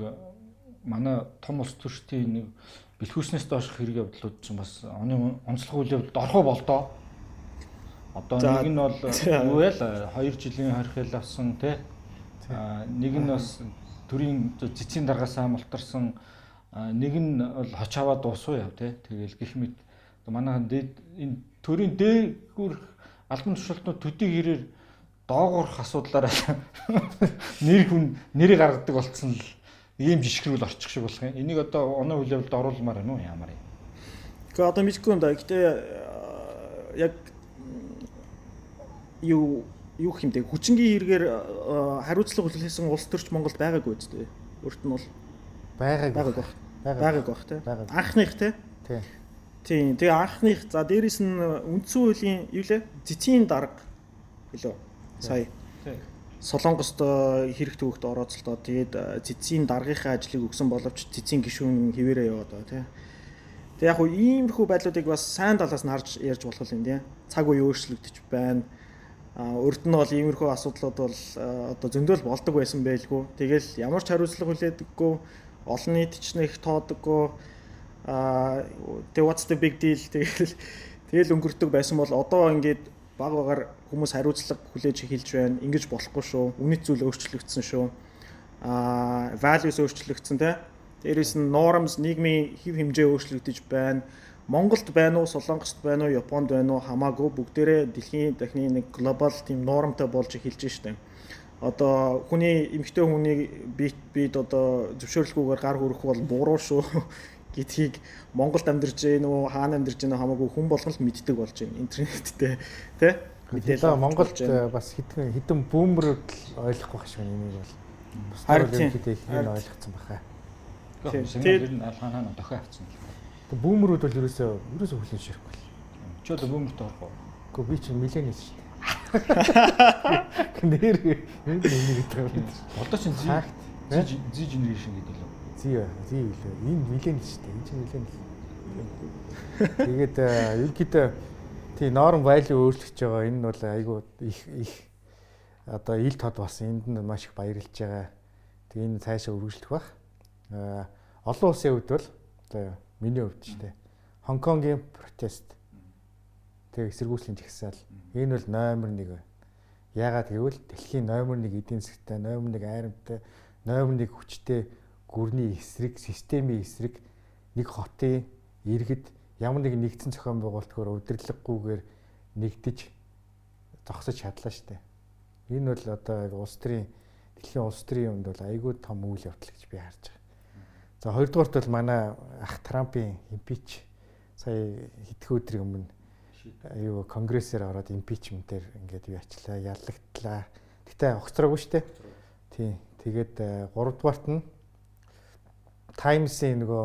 манай том улс төрчдийн нэг бэлхүүснээс доош хэрэг явдлууд ч бас оны онцлог үйл явдалд орхоо болдоо. Одоо нэг нь бол юу ял 2 жилийн хорхил авсан тий. Нэг нь бас төрийн цэцгийн даргаасаа мултарсан нэг нь бол хочаваа дуусуу яв тий. Тэгэл гих мэд манайхан энэ төрийн дээгүүр албан тушаалтнууд төдий хэрээр доогоорх асуудлаараа нэр хүн нэрийг гаргадаг болцсон л ийм жишгэрүүл орчих шиг болох юм. Энийг одоо оноо үйл явдалд оруулмаар байна уу ямар юм? Гэхдээ одоо мэдгүй юм да. Гэтэ яг юу юу бэ? Хүчингийн хэрэгээр хариуцлага хүлээсэн улс төрч Монголд байгаагүй үстэй. Өөрт нь бол байгааг байгааг баг. Байгааг баг тий. Анхных тий. Тий. Тийм. Тэгээ анхных за дээрэс нь үндсэн хуулийн юу лээ? Цэцгийн дарга гэлөө. Сая. Солонгост хэрэг төвөгт орооцолдоо тэгээд цэцгийн даргийнхаа ажлыг өгсөн боловч цэцгийн гишүүн хിവэрэ яваад байгаа тий. Тэг яг уу иймэрхүү байдлуудыг бас сайн талаас нь харж ярьж болох юм тий. Цаг үе өөрчлөгдөж байна. Урд нь бол иймэрхүү асуудлууд бол одоо зөндөл болдог байсан байлгүй. Тэгэл ямар ч хариуцлага хүлээдэггүй, олон нийт ч нэг тоодоггүй аа тэгээ what's the big deal тэгэл тэгэл өнгөрдөг байсан бол одоо ингээд баг багаар хүмүүс хариуцлага хүлээж эхэлж байна. Ингэж болохгүй шүү. Үнэт зүйл өөрчлөгдсөн шүү. Аа values өөрчлөгдсөн те. Дээрээс нь norms нийгмийн хэв хэмжээ өөрчлөгдөж байна. Монголд байна уу, Солонгост байна уу, Японд байна уу хамаагүй бүгдээрээ дэлхийн дахны нэг глобал тийм нормтой болж эхэлж штэ. Одоо хүний эмгтэй хүний бит бит одоо зөвшөөрлгүйгээр гар хүрэх бол буруу шүү гэдгийг Монголд амьдарч гин үү хаана амьдарч гин хамаагүй хүн болгон л мэддэг болж байна интернеттэй тий мэдээлэл Монголд бас хэдэн хэдэн бүүмрүүд ойлгохгүй байх шиг энийг бол харин энэ ойлгоцсон баха. Тэгээд алхаанаа дохио авцсан. Тэг бүүмрүүд бол ерөөсөө ерөөсөө хүлэн ширэхгүй. Чи одоо бүүмрт орох уу? Гэхдээ би чинь миллениал шүү дээ. Нэр энэ нэг гэдэг. Одоо чинь зи зи генерашн гэдэг л Зи зи үлээ. Энэ миллениал шүү дээ. Энэ чинь миллениал. Тэгээд ерөнхийдөө тий норм value өөрчлөгдөж байгаа. Энэ бол айгүй их их одоо ил тод бас энд нь маш их баярлж байгаа. Тэгээ энэ цаашаа үргэлжлэх бах. Аа олон улсын хувьд бол одоо миний хувьд шүү дээ. Хонконгийн протест тэгээ эсэргүүцлийн жагсаал энэ бол номер 1 байна. Яагаад гэвэл дэлхийн номер 1 эдийн засгтай, номер 1 айрамтай, номер 1 хүчтэй гүрний эсрэг, системийн эсрэг нэг хотын иргэд ямар нэг нэгдсэн зохион байгуулалтгаар удирдлаггүйгээр нэгдэж зогсож чадлаа штэ. Энэ бол одоо улс төрийн дэлхийн улс төрийн юмд бол айгүй том үйл явдал гэж би харж байгаа. За хоёрдугаарт бол манай ах Трампын импич сая хэдхэн өдрийн өмнө аюу конгрессээр ороод импичментээр ингээд юу ачлаа, яллагдлаа. Гэтэ огцроогүй штэ. Тий. Тэгээд 3 дугаарт нь Times-ийн нөгөө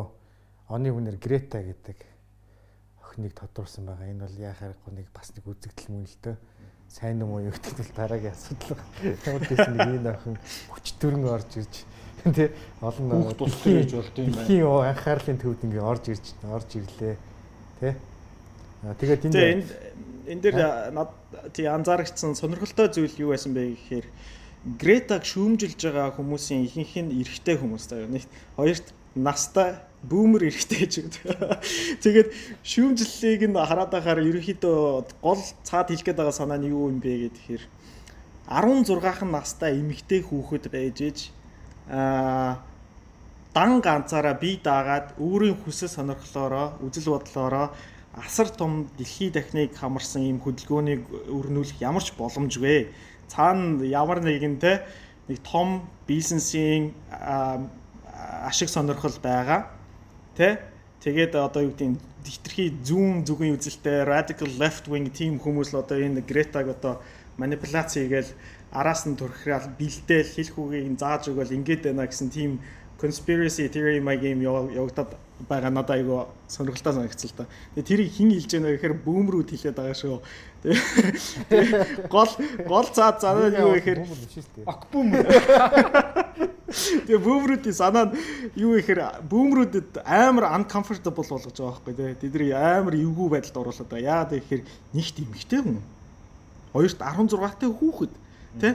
оны хүнээр Грета гэдэг охиныг тодруулсан байгаа. Энэ бол яхаарахгүй нэг бас нэг үзэгдэл мөн л дээ. сайн юм уу юу гэдэг бол дараагийн асуудал. Тэгмээс нэг энэ охин хүч төрн орж ирж тий олон Хүүхд тусдаг гэж болд юм байна. дэлхийн анхаарлын төвд ингээ орж ирж орж ирлээ. Тий. Тэгээд энэ Тэгээ энэ дээр над тий анзаарчихсан сонирхолтой зүйл юу байсан бэ гэхээр Гретаг шүүмжилж байгаа хүмүүсийн ихэнх нь эрэгтэй хүмүүс таа. Нэг хоёрт настай бүүмер эрэгтэй гэж байгаа. Тэгээд шүүмжлэлийг нь хараад байхаар ерөнхийдөө гол цаад хэлэх гээд байгаа санаа нь юу юм бэ гэхээр 16хан настай эмэгтэй хүүхэд байж ээж дан ганцаараа бие даагаад өөрийн хүсэл сонирхлоороо үзэл бодлоороо асар том дэлхий дахныг хамарсан ийм хөдөлгөөнийг өрнүүлэх ямар ч боломжгүй. Цаана ямар нэгэн те нэг том бизнесийн ашиг сонирхол байгаа. Тэ? Тэгээд одоо юу гэдэг хитрхи зүүн зүгийн үзэлтэй radical left wing team хүмүүс л одоо энэ Гретаг одоо манипуляц хийгээл араас нь төрхрал бэлдээл хэлэх үгийг зааж өгөөл ингэж байна гэсэн team conspiracy theory my game явагдаад байгаа надад айгу сонирхолтой санагдсан л та. Тэгээ тэрийг хин хэлж яана гэхээр бүүмрүүд хэлээд байгаа шүү. Тэгээ гол гол цаад санаа нь юу гэхээр Акбүм. Тэгээ бүүмрүүдийн санаа нь юу гэхээр бүүмрүүдэд амар uncomfortable болгож байгаа байхгүй тий. Тэдний амар эвгүй байдалд оруулаад байгаа. Яагаад гэхээр нэгт эмхтэй хүн. Хоёрт 16 тай хүүхэд тий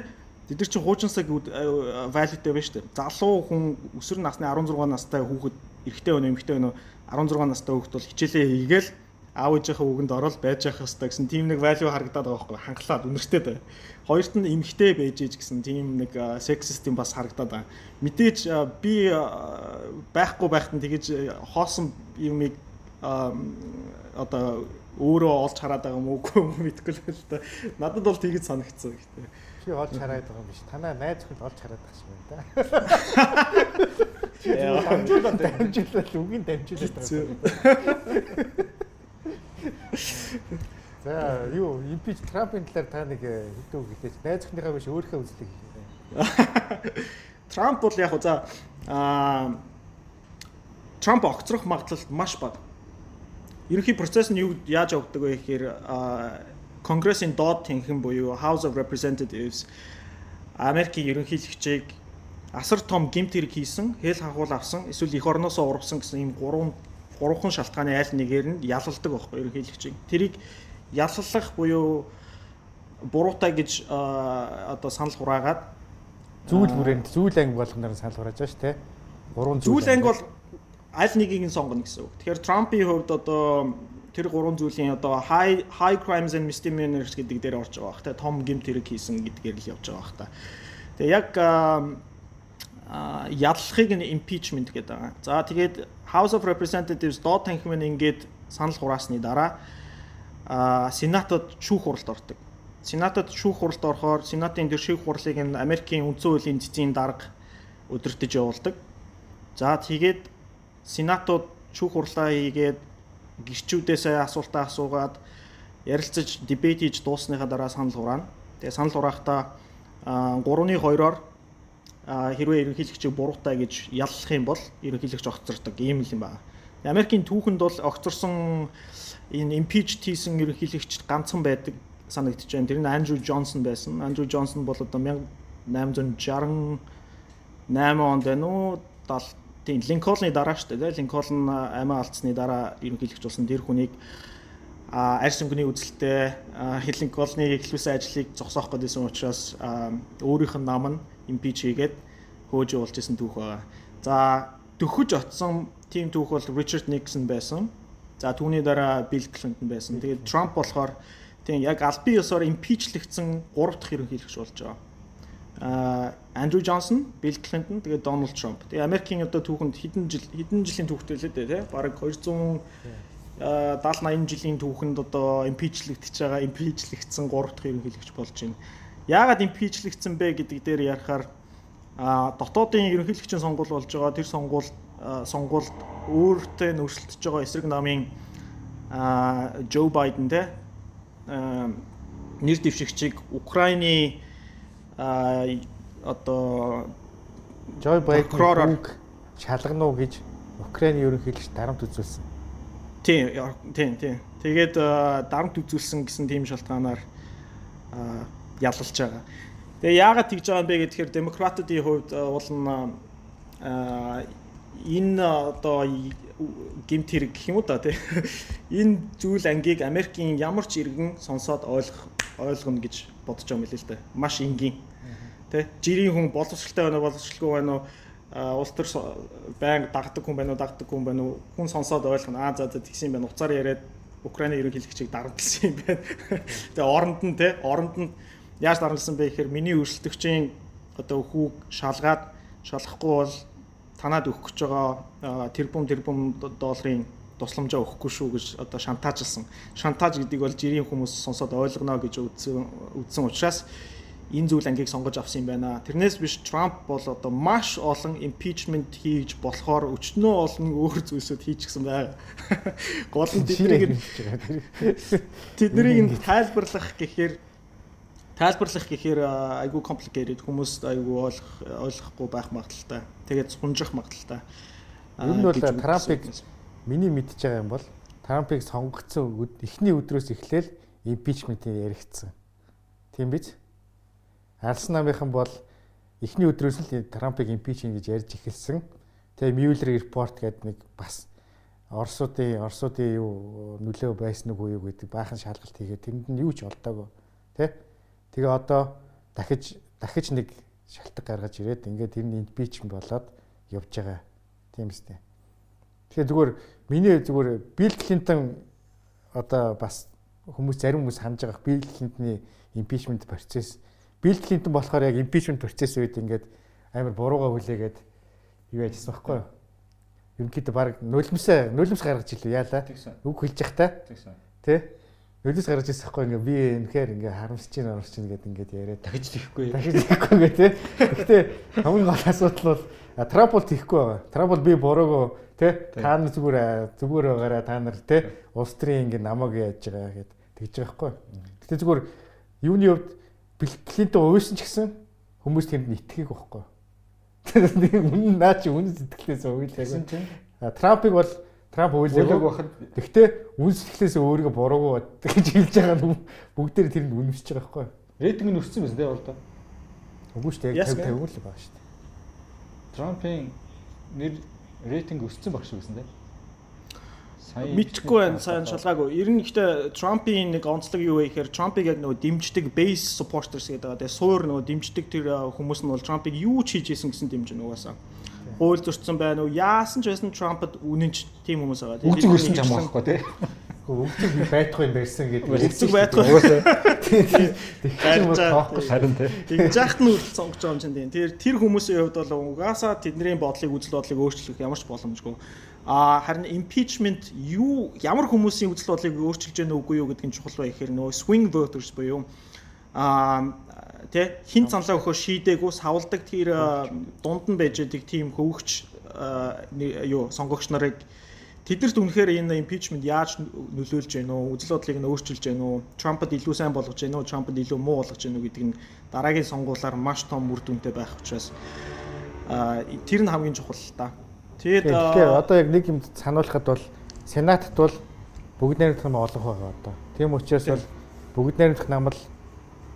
Тэд нар чинь хуучинсаг value-тэй байна шүү дээ. Залуу хүн өсвөр насны 16 настай хүүхэд эрэгтэй өнө эмэгтэй өнө 16 настай хүүхэд бол хичээлээ хийгээл аав ээжийнхээ үгэнд орол байж явах хэрэгтэй гэсэн тийм нэг value харагдаад байгаа байхгүй хангалаад үнэртэй дээ. Хоёрт нь эмэгтэй байж ээж гэсэн тийм нэг sex system бас харагдаад байгаа. Мэдээж би байхгүй байхад нь тэгэж хоосон юмыг одоо өөрөө олж хараад байгаа юм уугүй юм мэдэхгүй л да. Надад бол тэгэж санагдсан гэхдээ. Чи олж хараад байгаа юм биш. Танаа найз хөл олж хараад байгаа юм да. Яа, Дамжуулаад дамжуулаад үгийн дамжуулаад байгаа. За юу импич Трампын талаар та нэг хэдүү хэлээч. Найз охиныхаа биш өөрийнхөө үзлийг хэлээ. Трамп бол яг за аа Трамп огцрох магадлал маш бага. Ерөнхий процесс нь юу яаж явагддаг вэ гэхээр Конгрессийн доод тэнхэн буюу House of Representatives Америкийн ерөнхийлөгчийг асар том гимт хэрэг хийсэн, хэл хахуул авсан, эсвэл эх орноосоо урвсан гэсэн ийм гурван гурван шалтгааны аль нэгээр нь ялалдаг байхгүй ерөнхийлөгчийг. Тэрийг яллах буюу буруутай гэж одоо санал хураагаад Зүйл бүрээнд зүйл анги болгоноор санал хурааж байгаа шүү, тэ. Гурван зүйл анги бол аль нэгийг нь сонгоно гэсэн үг. Тэгэхээр Трампын хувьд одоо тэр гурван зүйлийн одоо high high crimes and misdemeanors гэдэг дээр орж байгаа бах та том гэмт хэрэг хийсэн гэдгээр л явж байгаа бах та. Тэгээ яг яллахыг нь impeachment гэдэг байгаа. За тэгээд House of Representatives доод танхимын ингээд санал хураасны дараа Сенатод шүүх хуралд ордог. Сенатод шүүх хуралд орохоор Сенатын тэр шүүх хурлыг нь Америкийн үндсэн хуулийн цэцгийн дарга өдөртөж явуулдаг. За тэгээд Сенатууд шүүх хурлаа хийгээд гэрчүүдээсээ асуултаа асуугаад ярилцаж дебет хийж дуусныхаа дараа санал хураана. Тэгээ санал хураахтаа 3-ны 2-оор хэрвээ ерөнхийлөгчийг буруутай гэж яллах юм бол ерөнхийлөгч огцордог ийм л юм байна. Америкийн түүхэнд бол огцорсон энэ impeached хийсэн ерөнхийлөгч ганцхан байдаг санагдчихэв. Тэр нь Андрю Джонсон байсан. Андрю Джонсон бол одоо 1868 онд байна уу? 70 тийм Линкольны дараа шүү дээ. Линкольн амиа алдсны дараа ерөнхийлөгч болсон тэр хүнийг арьс өнгөний үзэлтэй Линкольны эхлүүлсэн ажлыг зогсоох гэдсэн учраас өөрийнх нь нам нь импич хийгээд хөөж явуулж исэн түүх байгаа. За төхөж оцсон тийм түүх бол Ричард Никсон байсан. За түүний дараа Билл Клинтон байсан. Тэгээд Трамп болохоор тийм яг албан ёсоор импичлэгдсэн 3 дахь ерөнхийлөгч болж байгаа. Андрю Джонсон, Билл Клинтон, тэгээд Дональд Трамп. Тэгээ Америкийн одоо түүхэнд хэдэн жил хэдэн жилийн түүхтэй л дээ. Бараг 200 70 80 жилийн түүхэнд одоо импичлэгдэж байгаа, импичлэгдсэн 3 дахь ерөнхийлөгч болж байна. Яагаад импичлэгдсэн бэ гэдэг дээр ярихаар а дотоодын ерөнхийлөгчийн сонгуул болж байгаа тэр сонгуул сонгуульд өөртөө нөрсөлдөж байгаа эсрэг намын а Джо Байден те нэр дэвшигчийг Украины а одоо Джо Байден шалгана уу гэж Украины ерөнхийлөгч дарамт үзүүлсэн. Тийм, тийм, тийм. Тэгээд дарамт үзүүлсэн гэсэн тийм шалтгаанаар ялалж байгаа. Тэгээ яагаад тэгж байгаа юм бэ гэхээр демократуудын хувьд нь энэ одоо гимт хэрэг гэх юм уу да тий. Энэ зүйл ангийг Америкийн ямар ч иргэн сонсоод ойлгох ойлгоно гэж бодож байгаа юм лээ л да. Маш энгийн. Тэ? Жирийн хүн боловсралтай байна уу боловсралгүй байна уу? Улс төр байнга дагдаг хүн байна уу дагдаг хүн байна уу? Хүн сонсоод ойлгоно. Аа за за тэгсэн юм байна. Уцаар яриад Украины ерөнхийлөгчийг дарамтлсан юм байна. Тэгээ оронд нь те оронд нь. Яаж дарамтлсан бэ гэхээр миний өрсөлдөгчийн одоо хүүг шалгаад шалахгүй бол танаад өгөх гэж байгаа тэрбум тэрбум долларын тусламжаа өгөхгүй шүү гэж одоо шантаажлсан. Шантааж гэдэг бол жирийн хүмүүс сонсоод ойлгоно гэж үзсэн үзсэн учраас энэ зүйл ангийг сонгож авсан юм байна. Тэрнээс биш Трамп бол одоо маш олон импичмент хийж болохоор өчнөө олон өөр зүйлсүүд хийчихсэн байгаа. Гол нь тэднийг тэднийг тайлбарлах гэхээр тайлбарлах гэхээр айгүй complicated хүмүүс айгүй ойлгох ойлгохгүй байх магадaltaй. Тэгээд сунжих магадaltaй. Ер нь бол Трампыг миний мэдж байгаа юм бол Трампыг сонгогдсон эхний өдрөөс эхлээл импичментийг яригдсан. Тийм биз? Алсан намынхан бол эхний өдрөөс л Трампыг импичмент гэж ярьж эхэлсэн. Тэгээ Mueller report гэдэг нэг бас Оросуудын Оросуудын юу нөлөө байсан уу юу гэдэг баахан шалгалт хийгээд тэнд нь юу ч олдоогүй. Тэ? Тэгээ одоо дахиж дахиж нэг шалтгаан гаргаж ирээд ингээд тэр нь импичмент болоод явж байгаа. Тийм үстэй. Тэгэхээр зүгээр миний зүгээр Билл Клинтон одоо бас хүмүүс зарим хүмүүс хандж байгаа Билл Клинтны импичмент процесс Билл Клинтон болохоор яг импичмент процесс үед ингээд амар бурууга хүлээгээд юу яжсан байхгүй юу? Ерөнхийдөө баг нулимсаа нулимс гаргаж илүү яалаа. Үг хэлж явах та. Тэ? Нулимс гаргаж ирсэн байхгүй ингээ би үнэхээр ингээ харамсаж чинь орч чинь гэдэг ингээд яриад дахиж тийхгүй. Дахиж тийхгүй гэ тэ. Гэхдээ хамгийн гол асуудал бол Трамп бол тийхгүй байгаа. Трамп бол би буруугүй тэ та нар зүгээр зүгээр байгаараа та нар тэ улс төрийн ингээ намайг яаж байгаа гэд тэгж байгаа байхгүй. Гэтэ зүгээр юуны хувьд Клинтон уйсан ч гэсэн хүмүүс тэнд итгэхийг байхгүй. Нэг үнэн наа чи үнэн сэтгэлээс уйлаа. Трампыг бол Трамп уйлаагүй байхад гэхдээ үн сэтгэлээс өөрийгөө буруугүй бод гэж хэлж байгаа нь бүгдээр тэрэнд үнэмсэж байгаа байхгүй. Рейтинг нь өссөн байсан тийм бол та. Үгүй шүү дээ 50 50 л байгаа шүү дээ. Трампын нэр рейтинг өссөн баг шүү гэсэн тийм мэдхгүй байна сайн шалгаагүй. Ер нь ихтэй Трампийн нэг онцлог юу вэ гэхээр Трампыг яг нөгөө дэмждэг base supporters гэдэг. Тэгээ суур нөгөө дэмждэг тэр хүмүүс нь бол Трампыг юу ч хийж исэн гэсэн дэмжин угаасаа. Хууль зөрчсөн байна уу? Яасан ч байсан Трампад үнэнч тийм хүмүүс байгаа. Үгзэг өрсөн ч хамаахгүй тий. Би байхгүй юм байсан гэдэг. Үгзэг байхгүй. Тэгэхээр тоохгүй харин тий. Тэгж яахт нь үл сонгож байгаа юм чинь тийм. Тэр тэр хүмүүсийн хувьд бол угаасаа тэдний бодлыг үзэл бодлыг өөрчлөх ямар ч боломжгүй А харин impeachment юу ямар хүмүүсийн үзэл бодлыг өөрчилж яах нүггүй юу гэдэг нь чухал бай гэхээр нөгөө swing voters буюу а тэ хин цанлаа өгөхөөр шийдээгүй савладаг тэр дунд нь байж байгаа тийм хөвгч юу сонгогч нарыг тэдэрт үнэхээр энэ impeachment яаж нөлөөлж байна уу үзэл бодлыг нь өөрчилж байна уу Трампд илүү сайн болгож байна уу Трампд илүү муу болгож байна уу гэдэг нь дараагийн сонгуулиар маш том үр дүнтэй байх учраас тэр нь хамгийн чухал л та. Тэгээд одоо яг нэг юм сануулхад бол Сенатт бол бүгд найрамдах юм олох байгаа одоо. Тийм учраас бол бүгд найрамдах нам л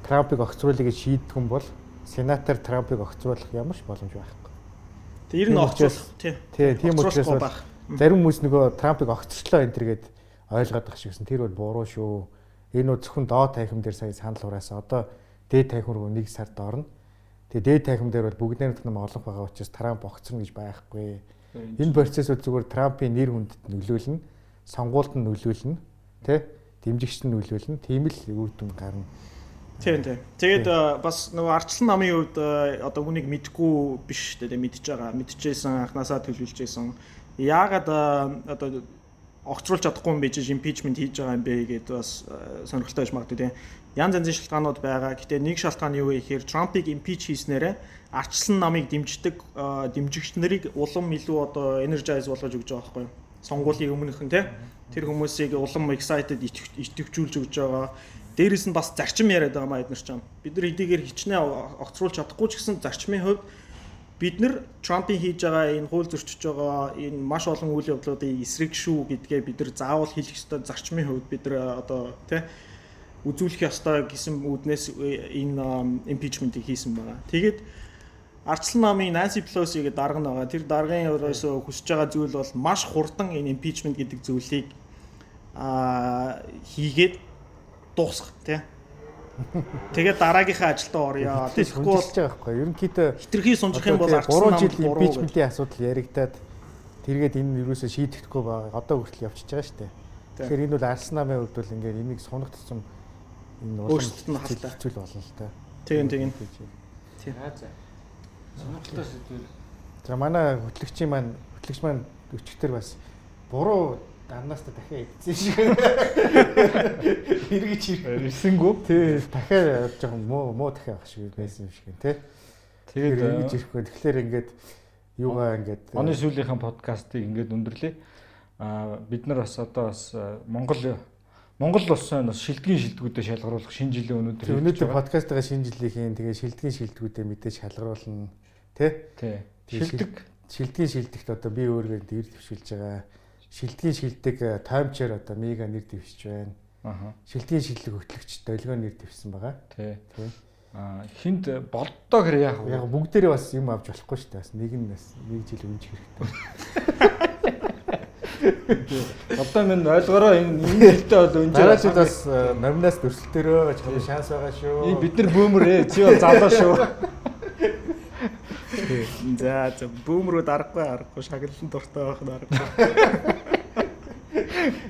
Трампыг огцруулъя гэж шийддэг юм бол Сенатор Трампыг огцруулах ямар ч боломж байхгүй. Тэг ер нь огцруулах тий. Тий, тийм учраас бол зарим хүмүүс нөгөө Трампыг огцорчлоо энэ төргээд ойлгоод байгаа шигсэн. Тэр бол буруу шүү. Энэ нь зөвхөн доод тахим дээр сая санал хураасан. Одоо дээд тахим руу нэг сард орно. Тэгээ дээд тахим дээр бол бүгд найрамдах нам олох байгаа учраас Трамп огцорно гэж байхгүй Энэ процессыг зүгээр Трампын нэр хүндэд нөлөөлнө, сонгуульд нь нөлөөлнө, тэ дэмжигчд нь нөлөөлнө. Тийм л үр дүн гарна. Тийм тийм. Тэгээд бас нөгөө арчлан намын хувьд одоо хүнийг мэдгүй биш тэ мэдж байгаа. Мэдчихсэн анханасаа төлөвлөжсэн. Яагаад одоо огцруулж чадахгүй юм бэ гэж импичмент хийж байгаа юм бэ гэдээ бас сонирхолтой байж магадгүй тийм. Янз янзын шалтгаанууд байгаа. Гэтэ нэг шалтгаан юу вэ гэхээр Трампыг импич хийснээрээ арчлан намыг дэмждэг дэмжигч нарыг улам илүү одоо energize болгож өгч байгаа байхгүй юу? Сонгуулийн өмнөхөн тий тэр хүмүүсийг улам excited итгэвчүүлж өгч байгаа. Дээрээс нь бас зарчим яриад байгаа маа эднэр ч юм. Бид нар эдийгээр хичнээн огцруулж чадахгүй ч гэсэн зарчмын хувьд бид нар Трампын хийж байгаа энэ хууль зөрчиж байгаа энэ маш олон үйл явдлуудын эсрэг шүү гэдгээ бид нар заавал хэлэх ёстой зарчмын хувьд бид нар одоо тий үзүүлэх ёстой гэсэн үүднээс энэ импичментийг хийсэн байгаа. Тэгээд Арчлан намын Nancy Pelosi гэдэг дарга нь байгаа. Тэр даргын ерөөсөө хүсэж байгаа зүйл бол маш хурдан энэ impeachment гэдэг зүйлийг аа хийгээд дуусгах тий. Тэгээд дараагийнхаа ажилдаа орё. Тэгэхгүй бол байгаа байхгүй. Ерөнхийдөө хитрхи сунжих юм бол 3 жил impeachment-ийн асуудал яригадаад тэргээд энэ юусоо шийдэхгүй байгаа. Одоо хүртэл явчихж байгаа шүү дээ. Тэгэхээр энэ бол Арсенамын хувьд бол ингээд энийг сунах тусам энэ өөрсдөд нь хэцүү болно л та. Тийм тийм. Тийм. Сонирхолтой сэдвэр. За манай хөтлөгчийн маань хөтлөгч маань өчигдөр бас буруу даннаас та дахиад эдсэн шиг. Эргэж ирсэнгүү. Тий, дахиад жоохон муу муу дахиад авах шиг байсан юм шиг юм тий. Тэгээд эргэж ирэхгүй. Тэгэхээр ингээд юугаа ингээд оны сүүлийнхэн подкастыг ингээд өндөрлөө. Аа бид нар бас одоо бас Монгол Монгол улсын бас шилдгийн шилдэгүүдэд шалгаруулах шинэ жилийн өнөөдөр өнөөдөр подкастгаа шинэ жилийнхэн тэгээ шилдгийн шилдэгүүдэд мэдээж шалгаруулна тий. Тий. Шилдэг шилдгийн шилдэгт одоо би өөргөө нэр дэвшүүлж байгаа. Шилдгийн шилдэг таймчээр одоо мега нэр дэвшиж байна. Аха. Шилдгийн шилдэг хөтлөгч долгио нэр дэвсэн байгаа. Тий. Тий. Аа хинт болдоо гэр яах вэ? Яг бүгдээрээ бас юм авч болохгүй шүү дээ. Бас нэг нь бас нэг жил өнж хэрэгтэй. Одоо минь ойлгороо энэ хэлтэй бол өнж дараа жил бас номинаас дөрсөлтөрөө чам шанс байгаа шүү. Бид нар бөөмөр ээ чи бол залуу шүү. За за бөөмрүүд аргагүй аргагүй шагналын дуртай байх нь аргагүй.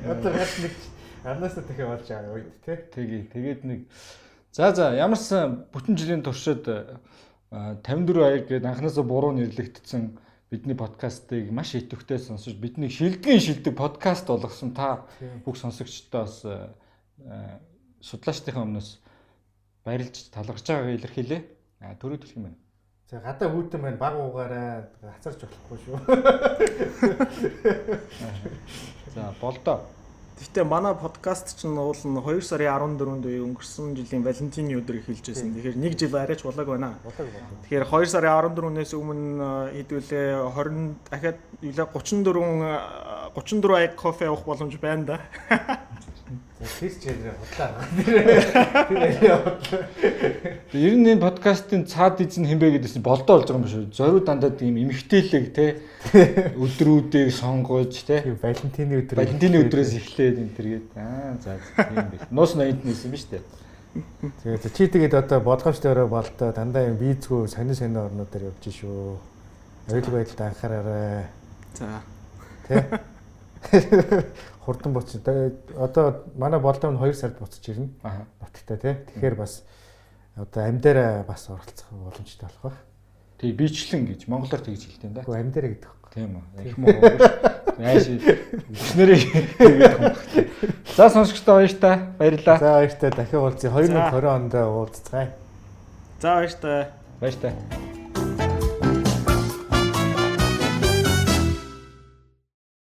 Одоо бас нэг арнаас дахиад болж байгаа үед тий. Тэгий тэгээд нэг за за ямарсан бүтэн жилийн туршид 54 аяг гээд анханасаа буруу нэрлэгдсэн бидний подкастыг маш идэвхтэй сонсож бидний шилдэгэн шилдэг подкаст болгосон та бүх сонсогчдоос судлаачдын өмнөөс баярлж талархаж байгааг илэрхийлье. А төрөд хэлэх юм байна. За гадаа хүүтэн байна баг уугаараа хацарч болохгүй шүү. За болдоо. Гэхдээ манай подкаст чинь уул нь 2 сарын 14-нд үе өнгөрсөн жилийн Валентины өдөр эхэлж байсан. Тэгэхээр 1 жил арайч болоог байна. Тэгэхээр 2 сарын 14-өөс өмнө хэдүүлээ 20 дахиад юулаа 34 34 аяг кофе авах боломж байна да. Тэр ч ярээ худлаа. Тэр ер нь энэ подкастын цаад эзэн хинбэ гэдээс болдоо болж байгаа юм шүү. Зориуд дандаа тийм эмхтээлэг те өдрүүдийг сонгож те Валентины өдөр Валентины өдрөөс эхлээд энэ төргээд аа за тийм биш. Нуус 80-д нийсэн биз дээ. Тэгээд чи тэгээд одоо болгоомжтойроо болтоо дандаа юм бийцгүй сонин сонин орнуудаар явж шүү. Ойл байдалд анхаараарай. За. Тэ. Хурдан буцсан. Одоо манай болдоо нь 2 сард буцаж ирнэ. Аа. Нутагтаа тий. Тэгэхээр бас одоо амьдаараа бас оролцох боломжтой болох байх. Тэг бичлэн гэж монголоор тэгж хэлдэг юм да. Гэхдээ амьдаараа гэдэг юм. Тийм үү. Их муу. Яаш өчнөрөө тэгээд юм. За сонсогчдоо баяртай. Баярлалаа. За баяртай дахин уулзъя. 2020 онд уулзцгаая. За баяртай. Баяртай.